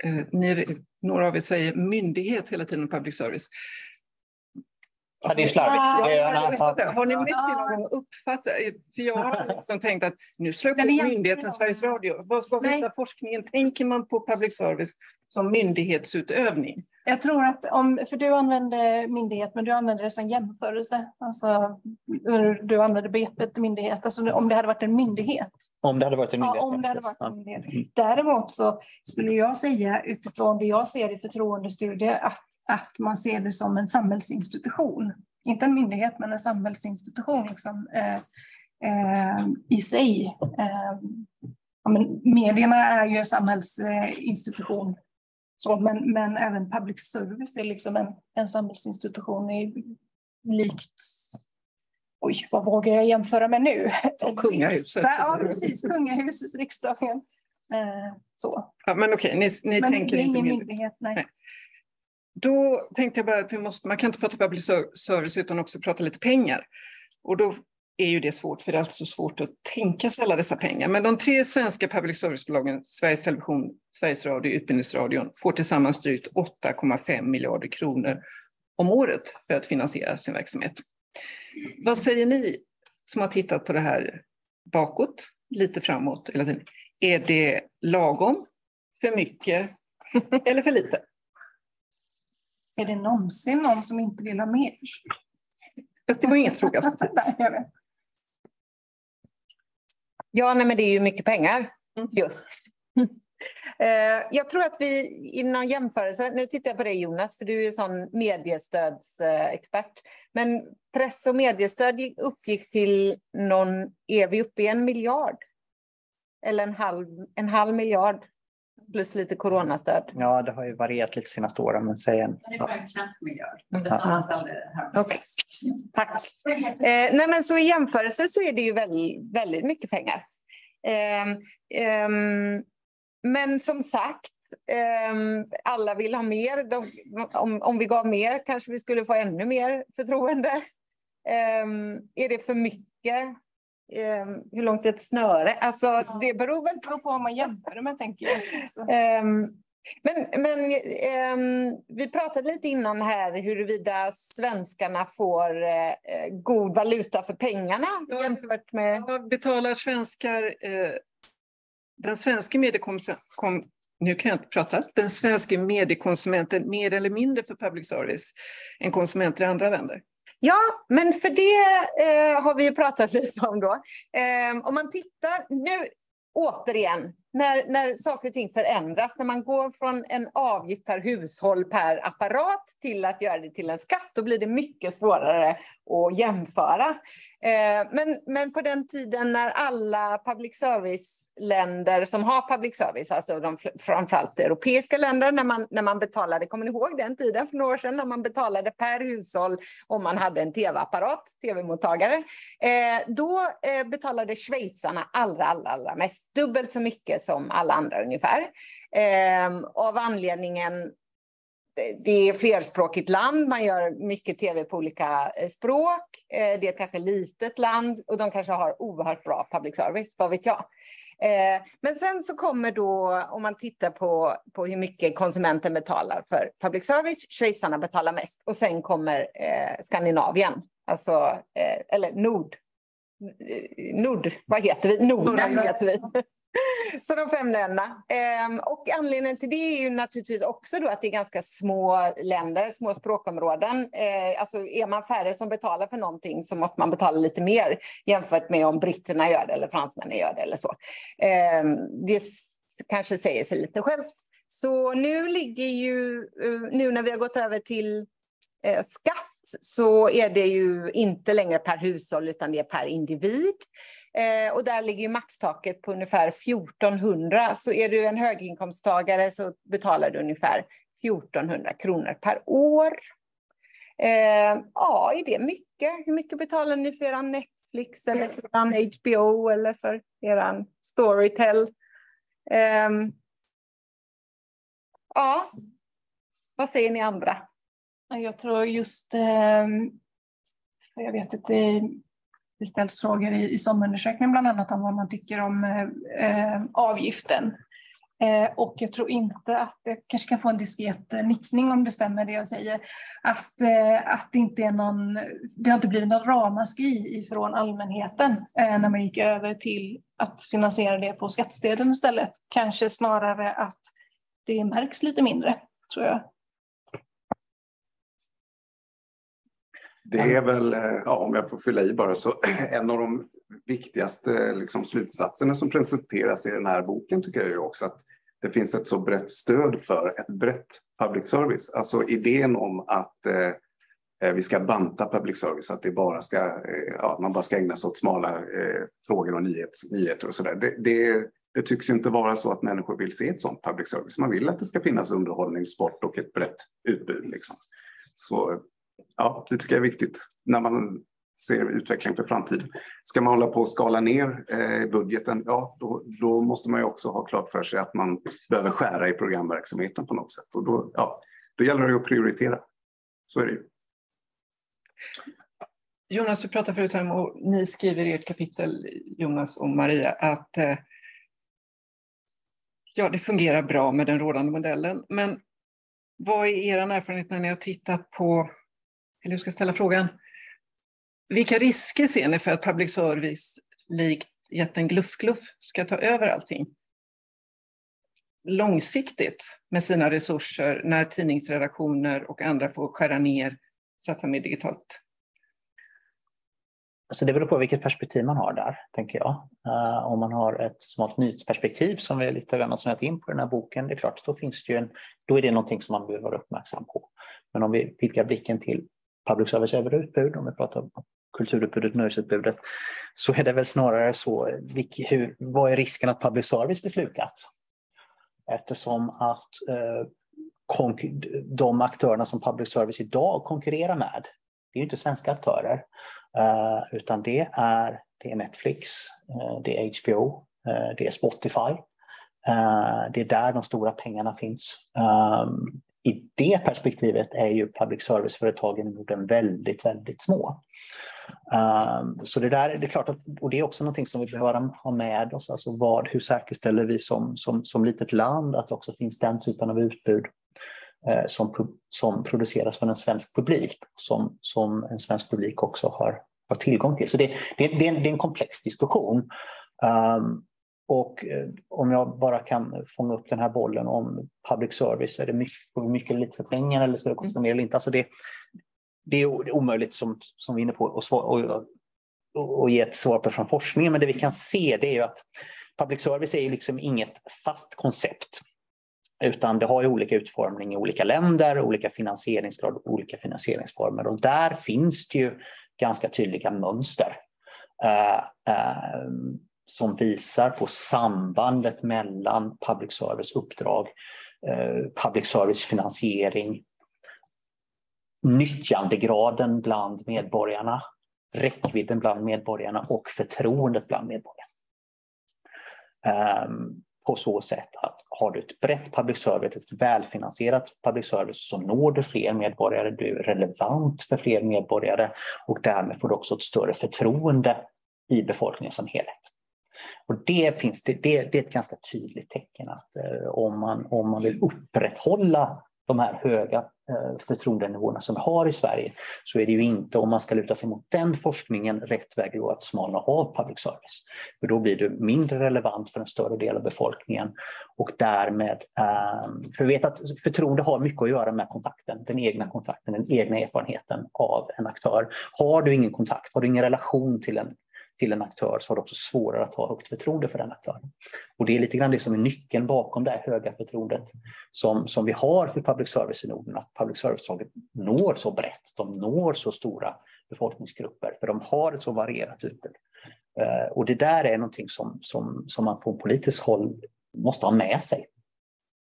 eh, ni, några av er säger myndighet hela tiden, public service. Ja, det är slarvigt. Ja, Har ni- ja, Har ni mätt Ja. någon gång uppfattat, för jag har liksom tänkt att nu slår jag på myndigheten Sveriges Radio. Vad, visar forskningen? Tänker man på public service som myndighetsutövning? Jag tror att om, för du använder myndighet, men du använder det som jämförelse. Alltså, du använder begreppet myndighet, alltså om det hade varit en myndighet. Om det hade varit en Ja, myndighet. om det hade varit en myndighet. Mm. Däremot så skulle jag säga utifrån det jag ser i förtroendestudier att, att man ser det som en samhällsinstitution. Inte en myndighet, men en samhällsinstitution liksom, eh, eh, i sig. Eh, ja, men medierna är ju en samhällsinstitution. Så, men, men även public service är liksom en, en samhällsinstitution i, likt Oj, vad vågar jag jämföra med nu? Och kungahuset. Ja, precis. Kungahuset, riksdagen. Eh, så. Ja, men okej, ni, ni Men tänker inte ingen myndighet, nej. Nej. Då tänkte jag bara att vi måste, man kan inte prata public service utan också prata lite pengar. Och då är ju det svårt, för det är alltid så svårt att tänka sig alla dessa pengar. Men de tre svenska public service-bolagen, Sveriges Television, Sveriges Radio och Utbildningsradion, får tillsammans drygt 8,5 miljarder kronor om året för att finansiera sin verksamhet. Vad säger ni som har tittat på det här bakåt, lite framåt? Eller, är det lagom, för mycket eller för lite? Är det någonsin någon som inte vill ha mer? Det var inget fråga. Ja, nej, men det är ju mycket pengar. Mm. Ju. Eh, jag tror att vi i någon jämförelse, nu tittar jag på dig Jonas, för du är ju sån mediestödsexpert, men press och mediestöd uppgick till någon, är vi uppe i en miljard? Eller en halv, en halv miljard plus lite coronastöd. Ja, det har ju varierat lite senaste åren, men säg en. Ungefär en knapp miljard. Ja. Okay. Tack. Eh, nej, men så i jämförelse så är det ju väldigt, väldigt mycket pengar. Eh, eh, men som sagt, ehm, alla vill ha mer. De, om, om vi gav mer kanske vi skulle få ännu mer förtroende. Ehm, är det för mycket? Ehm, hur långt är ett snöre? Alltså, det beror väl på vad man jämför med, tänker jag. Men, men eh, vi pratade lite innan här huruvida svenskarna får eh, god valuta för pengarna Ja. jämfört med... Vad betalar svenskar eh, den svenska mediekonsumenten nu kan jag inte prata, den svenska mediekonsumenten mer eller mindre för public service än konsumenter i andra länder? Ja, men för det eh, har vi ju pratat lite om då. Eh, om man tittar nu, återigen, när, när saker och ting förändras, när man går från en avgift per hushåll per apparat till att göra det till en skatt, då blir det mycket svårare att jämföra. Eh, men, men på den tiden när alla public service-länder som har public service, alltså de framförallt europeiska länder, när man, när man betalade, kommer ni ihåg den tiden för några år sedan, när man betalade per hushåll om man hade en tv-apparat, tv-mottagare, eh, då eh, betalade schweizarna allra, allra, allra mest, dubbelt så mycket som alla andra ungefär. Av anledningen det är flerspråkigt land, man gör mycket tv på olika eh, språk. Eh, Det är ett ganska litet land och de kanske har oerhört bra public service, vad vet jag. Eh, Men sen så kommer då, om man tittar på, på hur mycket konsumenten betalar för public service, schweizarna betalar mest och sen kommer Skandinavien, alltså, eller Nord. Nord, vad heter vi? Norden heter vi. Så de fem länderna. Ehm, och anledningen till det är ju naturligtvis också då att det är ganska små länder, små språkområden. Eh, alltså är man färre som betalar för någonting så måste man betala lite mer jämfört med om britterna gör det eller fransmännen gör det eller så. Ehm, det kanske säger sig lite självt. Så nu ligger ju, eh, nu när vi har gått över till eh, skatt så är det ju inte längre per hushåll utan det är per individ. Eh, och där ligger ju maxtaket på ungefär 1400. Så är du en höginkomsttagare så betalar du ungefär 1400 kronor per år. Eh, ja, är det mycket? Hur mycket betalar ni för er Netflix eller för er HBO eller för er Storytel? Eh, ja, vad säger ni andra? Jag tror just, eh, jag vet inte det, ställs frågor i, i SOM-undersökningen bland annat om vad man tycker om eh, eh, avgiften. Eh, och jag tror inte att jag kanske kan få en diskret eh, nickning om det stämmer det jag säger. Att, eh, att det inte är någon, det har inte blivit något ramaskri ifrån allmänheten eh, när man gick över till att finansiera det på skattsedeln istället. Kanske snarare att det märks lite mindre, tror jag. Det är väl, eh, ja, om jag får fylla i bara, så en av de viktigaste liksom, slutsatserna som presenteras i den här boken tycker jag ju också att det finns ett så brett stöd för ett brett public service. Alltså idén om att eh, vi ska banta public service, att det bara ska, eh, ja, man bara ska ägna sig åt smala eh, frågor och nyhets, nyheter och sådär. Det, det, det tycks ju inte vara så att människor vill se ett sånt public service. Man vill att det ska finnas underhållning, sport och ett brett utbud. Liksom. Så ja, det tycker jag är viktigt när man ser utveckling för framtiden. Ska man hålla på och skala ner eh, budgeten, ja, då, då måste man ju också ha klart för sig att man behöver skära i programverksamheten på något sätt. Och då, ja, då gäller det att prioritera. Så är det ju. Jonas, du pratade förut om, och ni skriver i ert kapitel, Jonas och Maria, att eh, ja, det fungerar bra med den rådande modellen. Men vad är er erfarenhet när ni har tittat på, eller hur ska jag ställa frågan, vilka risker ser ni för att public service likt jätten Gluff Gluff ska ta över allting? Långsiktigt med sina resurser när tidningsredaktioner och andra får skära ner, satsa mer digitalt. Alltså det beror på vilket perspektiv man har där, tänker jag. Uh, om man har ett smalt nyhetsperspektiv som vi lite grann har snöat in på den här boken, det är klart, då, finns det ju en, då är det någonting som man behöver vara uppmärksam på. Men om vi vidgar blicken till public service överutbud, om vi pratar om kulturutbudet, nöjesutbudet, så är det väl snarare så, hur, vad är risken att public service blir slukat? Eftersom att eh, de aktörerna som public service idag konkurrerar med, det är ju inte svenska aktörer, eh, utan det är, det är Netflix, eh, det är HBO, eh, det är Spotify. Eh, det är där de stora pengarna finns. Ehm, i det perspektivet är ju public service-företagen i Norden väldigt, väldigt små. Um, så det där det är klart att, och det är också någonting som vi behöver ha med oss, alltså vad, hur säkerställer vi som, som, som litet land att det också finns den typen av utbud eh, som, som produceras för en svensk publik, som, som en svensk publik också har, har tillgång till. Så det, det, det, är, en, det är en komplex diskussion. Um, och eh, om jag bara kan fånga upp den här bollen om public service, är det mycket, mycket lite för pengar eller ska det kosta mer eller inte? Alltså det, det är omöjligt som, som vi är inne på att och, och, och ge ett svar på från forskningen, men det vi kan se det är ju att public service är ju liksom inget fast koncept. Utan det har ju olika utformning i olika länder, olika finansieringsgrad och olika finansieringsformer. Och där finns det ju ganska tydliga mönster. Uh, uh, som visar på sambandet mellan public service uppdrag, eh, public service finansiering, nyttjandegraden bland medborgarna, räckvidden bland medborgarna och förtroendet bland medborgarna. Ehm, på så sätt att har du ett brett public service, ett välfinansierat public service så når du fler medborgare, du är relevant för fler medborgare och därmed får du också ett större förtroende i befolkningen som helhet. Och det, finns, det, det, det är ett ganska tydligt tecken att eh, om, man, om man vill upprätthålla de här höga eh, förtroendenivåerna som vi har i Sverige så är det ju inte, om man ska luta sig mot den forskningen, rätt väg att smalna av public service. För då blir du mindre relevant för en större del av befolkningen och därmed, eh, för vi vet att förtroende har mycket att göra med kontakten, den egna kontakten, den egna erfarenheten av en aktör. Har du ingen kontakt, har du ingen relation till en till en aktör så har du också svårare att ha högt förtroende för den aktören. Och det är lite grann det som är nyckeln bakom det här höga förtroendet som, som vi har för public service i Norden, att public service når så brett, de når så stora befolkningsgrupper, för de har ett så varierat utbud. Eh, och det där är någonting som, som, som man på politiskt håll måste ha med sig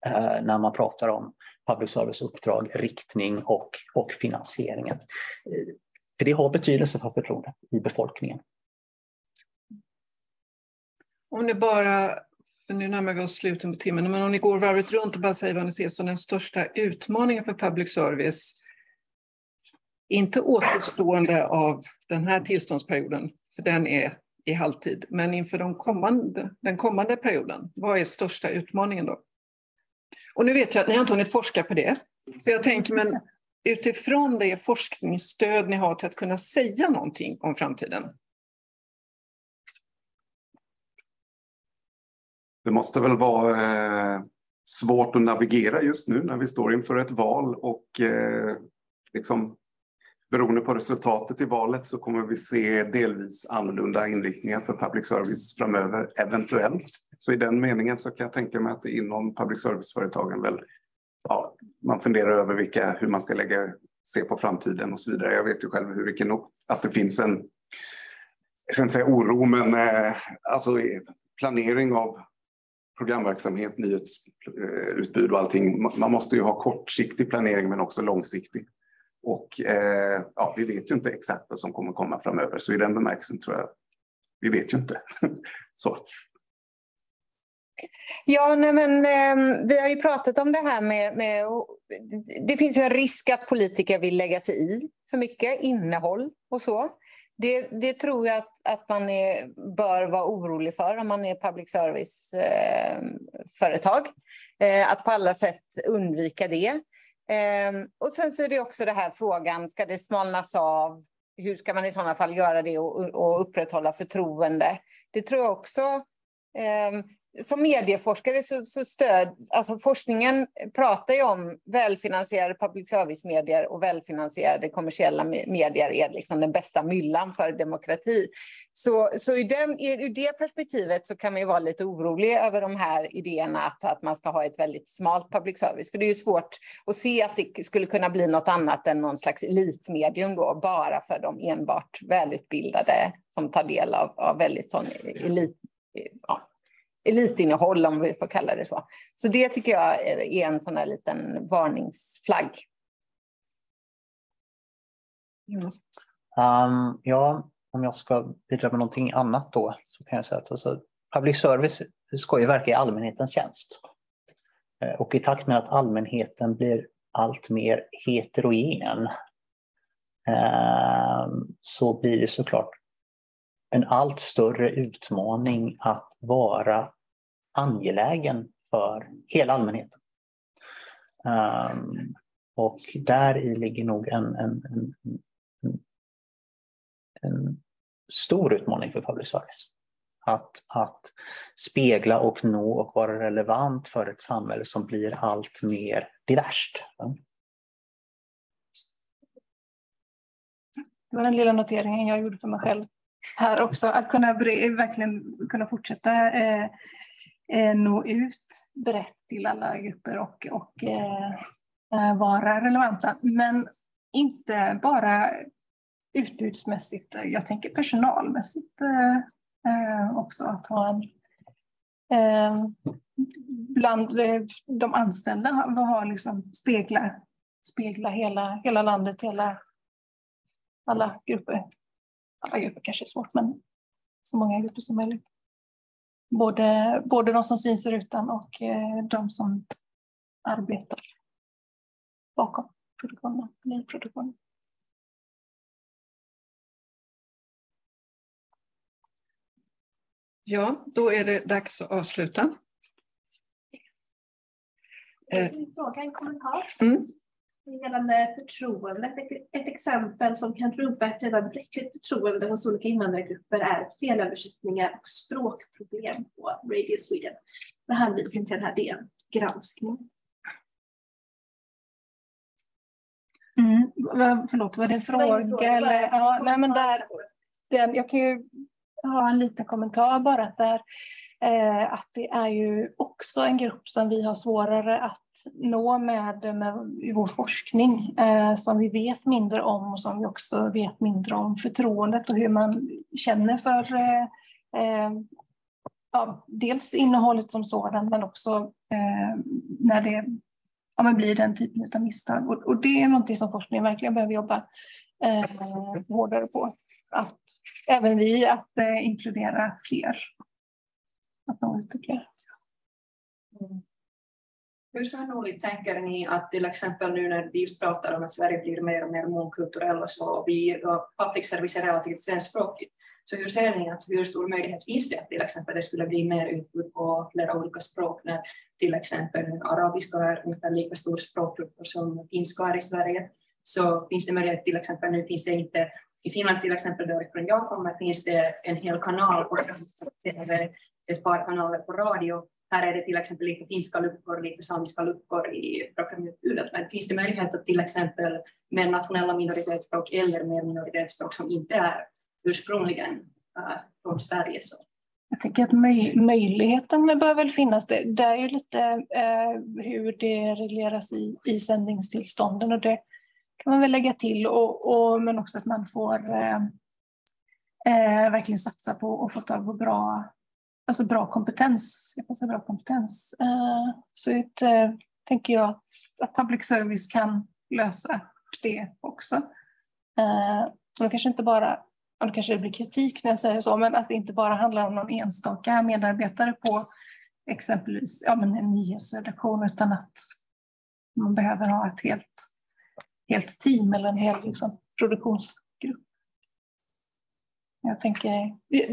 eh, när man pratar om public service uppdrag, riktning och, och finansieringen. Eh, för det har betydelse för förtroendet i befolkningen. Om ni bara, för nu närmar vi oss slutet på timmen, men om ni går varvet runt och bara säger vad ni ser som den största utmaningen för public service, inte återstående av den här tillståndsperioden, för den är i halvtid, men inför de kommande, den kommande perioden, vad är största utmaningen då? Och nu vet jag att ni har inte hunnit forska på det, så jag tänker, men utifrån det forskningsstöd ni har till att kunna säga någonting om framtiden, Det måste väl vara eh, svårt att navigera just nu när vi står inför ett val och eh, liksom, beroende på resultatet i valet så kommer vi se delvis annorlunda inriktningar för public service framöver, eventuellt. Så i den meningen så kan jag tänka mig att inom public service-företagen väl, ja, man funderar över vilka, hur man ska lägga, se på framtiden och så vidare. Jag vet ju själv hur vilken, att det finns en, jag ska inte säga oro, men eh, alltså planering av programverksamhet, nyhetsutbud och allting. Man måste ju ha kortsiktig planering men också långsiktig. Och eh, ja, vi vet ju inte exakt vad som kommer komma framöver, så i den bemärkelsen tror jag, vi vet ju inte. så. Ja, nej men, eh, vi har ju pratat om det här med, med... Det finns ju en risk att politiker vill lägga sig i för mycket innehåll och så. Det, det, tror jag att, att man är, bör vara orolig för om man är public service-företag. Eh, eh, att på alla sätt undvika det. Eh, och sen så är det också den här frågan, ska det smalnas av? Hur ska man i sådana fall göra det och, och upprätthålla förtroende? Det tror jag också. Ehm, som medieforskare så, så stöd, alltså forskningen pratar ju om välfinansierade public service-medier och välfinansierade kommersiella medier är liksom den bästa myllan för demokrati. Så, så i den, ur det perspektivet så kan man ju vara lite orolig över de här idéerna att, att man ska ha ett väldigt smalt public service. För det är ju svårt att se att det skulle kunna bli något annat än någon slags elitmedium då, bara för de enbart välutbildade som tar del av, av väldigt sån elit, ja, elitinnehåll om vi får kalla det så. Så det tycker jag är en sån här liten varningsflagg. Um, ja, om jag ska bidra med någonting annat då så kan jag säga att alltså, public service ska ju verka i allmänhetens tjänst. Eh, och i takt med att allmänheten blir allt mer heterogen eh, så blir det såklart en allt större utmaning att vara angelägen för hela allmänheten. Um, och där i ligger nog en, en, en, en, stor utmaning för public service. Att, att spegla och nå och vara relevant för ett samhälle som blir allt mer diverst. Det var den lilla noteringen jag gjorde för mig själv här också, att kunna verkligen kunna fortsätta eh, eh, nå ut brett till alla grupper och, och eh, eh vara relevanta. Men inte bara utbudsmässigt, jag tänker personalmässigt eh, eh också. Att ha en, eh, bland de anställda ha liksom spegla, spegla hela, hela landet, hela, alla grupper alla grupper kanske är svårt, men så många grupper som möjligt. Både, både de som syns där utan och eh, de som arbetar bakom produktionen, nyproduktionen. Ja, då är det dags att avsluta. En fråga, en kommentar. Mm gällande förtroendet. Ett exempel som kan rubba ett redan bräckligt förtroende hos olika invandrargrupper är felöversättningar och språkproblem på Radio Sweden med hänvisning till den här DN-granskningen. Mm, förlåt, var det en fråga? Eller? Ja, nej, men där, den, jag kan ju ha en liten kommentar bara. Där, Eh, att det är ju också en grupp som vi har svårare att nå med, med i vår forskning, eh, som vi vet mindre om och som vi också vet mindre om förtroendet och hur man känner för eh, eh ja, dels innehållet som sådant men också eh, när det ja, men blir den typen av misstag. Och, och, det är någonting som forskningen verkligen behöver jobba eh, hårdare på. Att även vi att eh, inkludera fler att nå ut ytterligare. Mm. Hur sannolikt tänker ni att till exempel nu när vi just pratar om att Sverige blir mer och mer mångkulturella så vi public service är relativt svenskspråkigt. Så hur ser ni att hur stor möjlighet finns det att till exempel det skulle bli mer utbud på flera olika språk när till exempel arabiska är ungefär lika stor språkgrupp som finska är i Sverige. Så finns det möjlighet till exempel nu finns det inte i Finland till exempel därifrån jag kommer finns det en hel kanal på par kanaler på radio. Här är det till exempel lite finska luckor, lite samiska luckor i programutbudet. Men finns det möjlighet att till exempel med nationella minoritetsspråk eller med minoritetsspråk som inte är ursprungligen äh, från Sverige så jag tycker att möj möjligheten bör väl finnas. Det, det är ju lite eh, hur det regleras i, i sändningstillstånden och det kan man väl lägga till. Och, och men också att man får eh, eh, verkligen satsa på att få tag på bra alltså bra kompetens. Skaffa sig bra kompetens. Eh, så ut, eh, tänker jag att public service kan lösa det också. Eh, och det kanske inte bara, och det kanske blir kritik när jag säger så, men att det inte bara handlar om någon enstaka medarbetare på exempelvis ja, men en nyhetsredaktion utan att man behöver ha ett helt, helt team eller en hel liksom, produktions jag tänker, det,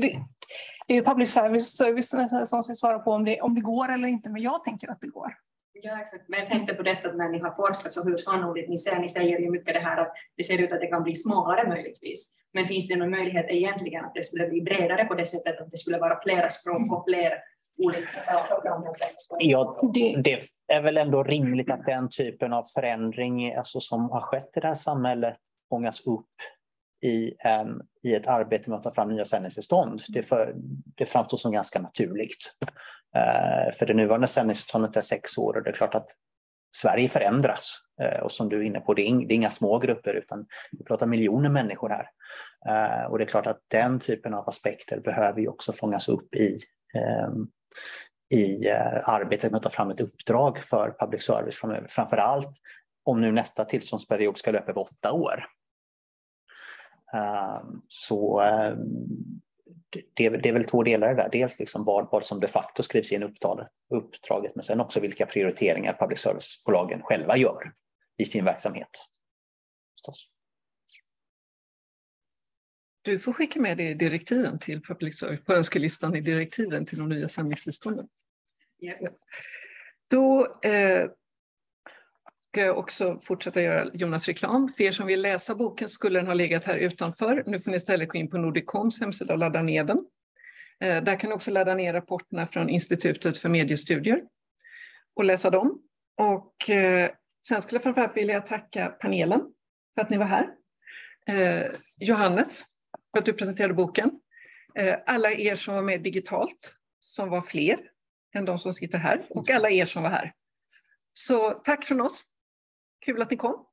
det, är public service, service som ska svara på om det, om det går eller inte, men jag tänker att det går. Ja, exakt. Men jag tänkte på detta när ni har forskat, så hur sannolikt ni ser, ni säger ju mycket det här att det ser ut att det kan bli smalare möjligtvis. Men finns det någon möjlighet egentligen att det skulle bli bredare på det sättet att det skulle vara flera språk och fler olika program. Ja, det är väl ändå rimligt att den typen av förändring alltså, som har skett i det här samhället fångas upp i, en, i ett arbete med att ta fram nya sändningstillstånd. Det, för, det framstår som ganska naturligt. Uh, för det nuvarande sändningstillståndet är sex år och det är klart att Sverige förändras. Uh, och som du är inne på, det är, in, det är inga små grupper utan vi pratar miljoner människor här. Uh, och det är klart att den typen av aspekter behöver ju också fångas upp i, um, i arbetet med att ta fram ett uppdrag för public service framöver. Framför allt om nu nästa tillståndsperiod ska löpa över åtta år. Ehm, så ehm, det är, det är väl två delar där. Dels liksom vad, vad som de facto skrivs in i uppdraget, men sen också vilka prioriteringar public service-bolagen själva gör i sin verksamhet. Du får skicka med det i direktiven till public service, på önskelistan i direktiven till de nya sändningstillstånden. Yeah. Då eh, Eh, också fortsätta göra Jonas reklam. För er som vill läsa boken skulle den ha legat här utanför. Nu får ni istället gå in på Nordicoms hemsida och ladda ner den. Eh, där kan ni också ladda ner rapporterna från Institutet för mediestudier och läsa dem. Och eh, sen skulle jag framförallt vilja tacka panelen för att ni var här. Johannes, för att du presenterade boken. Alla er som var med digitalt, som var fler än de som sitter här, och alla er som var här. Så tack från oss. Kul att ni kom.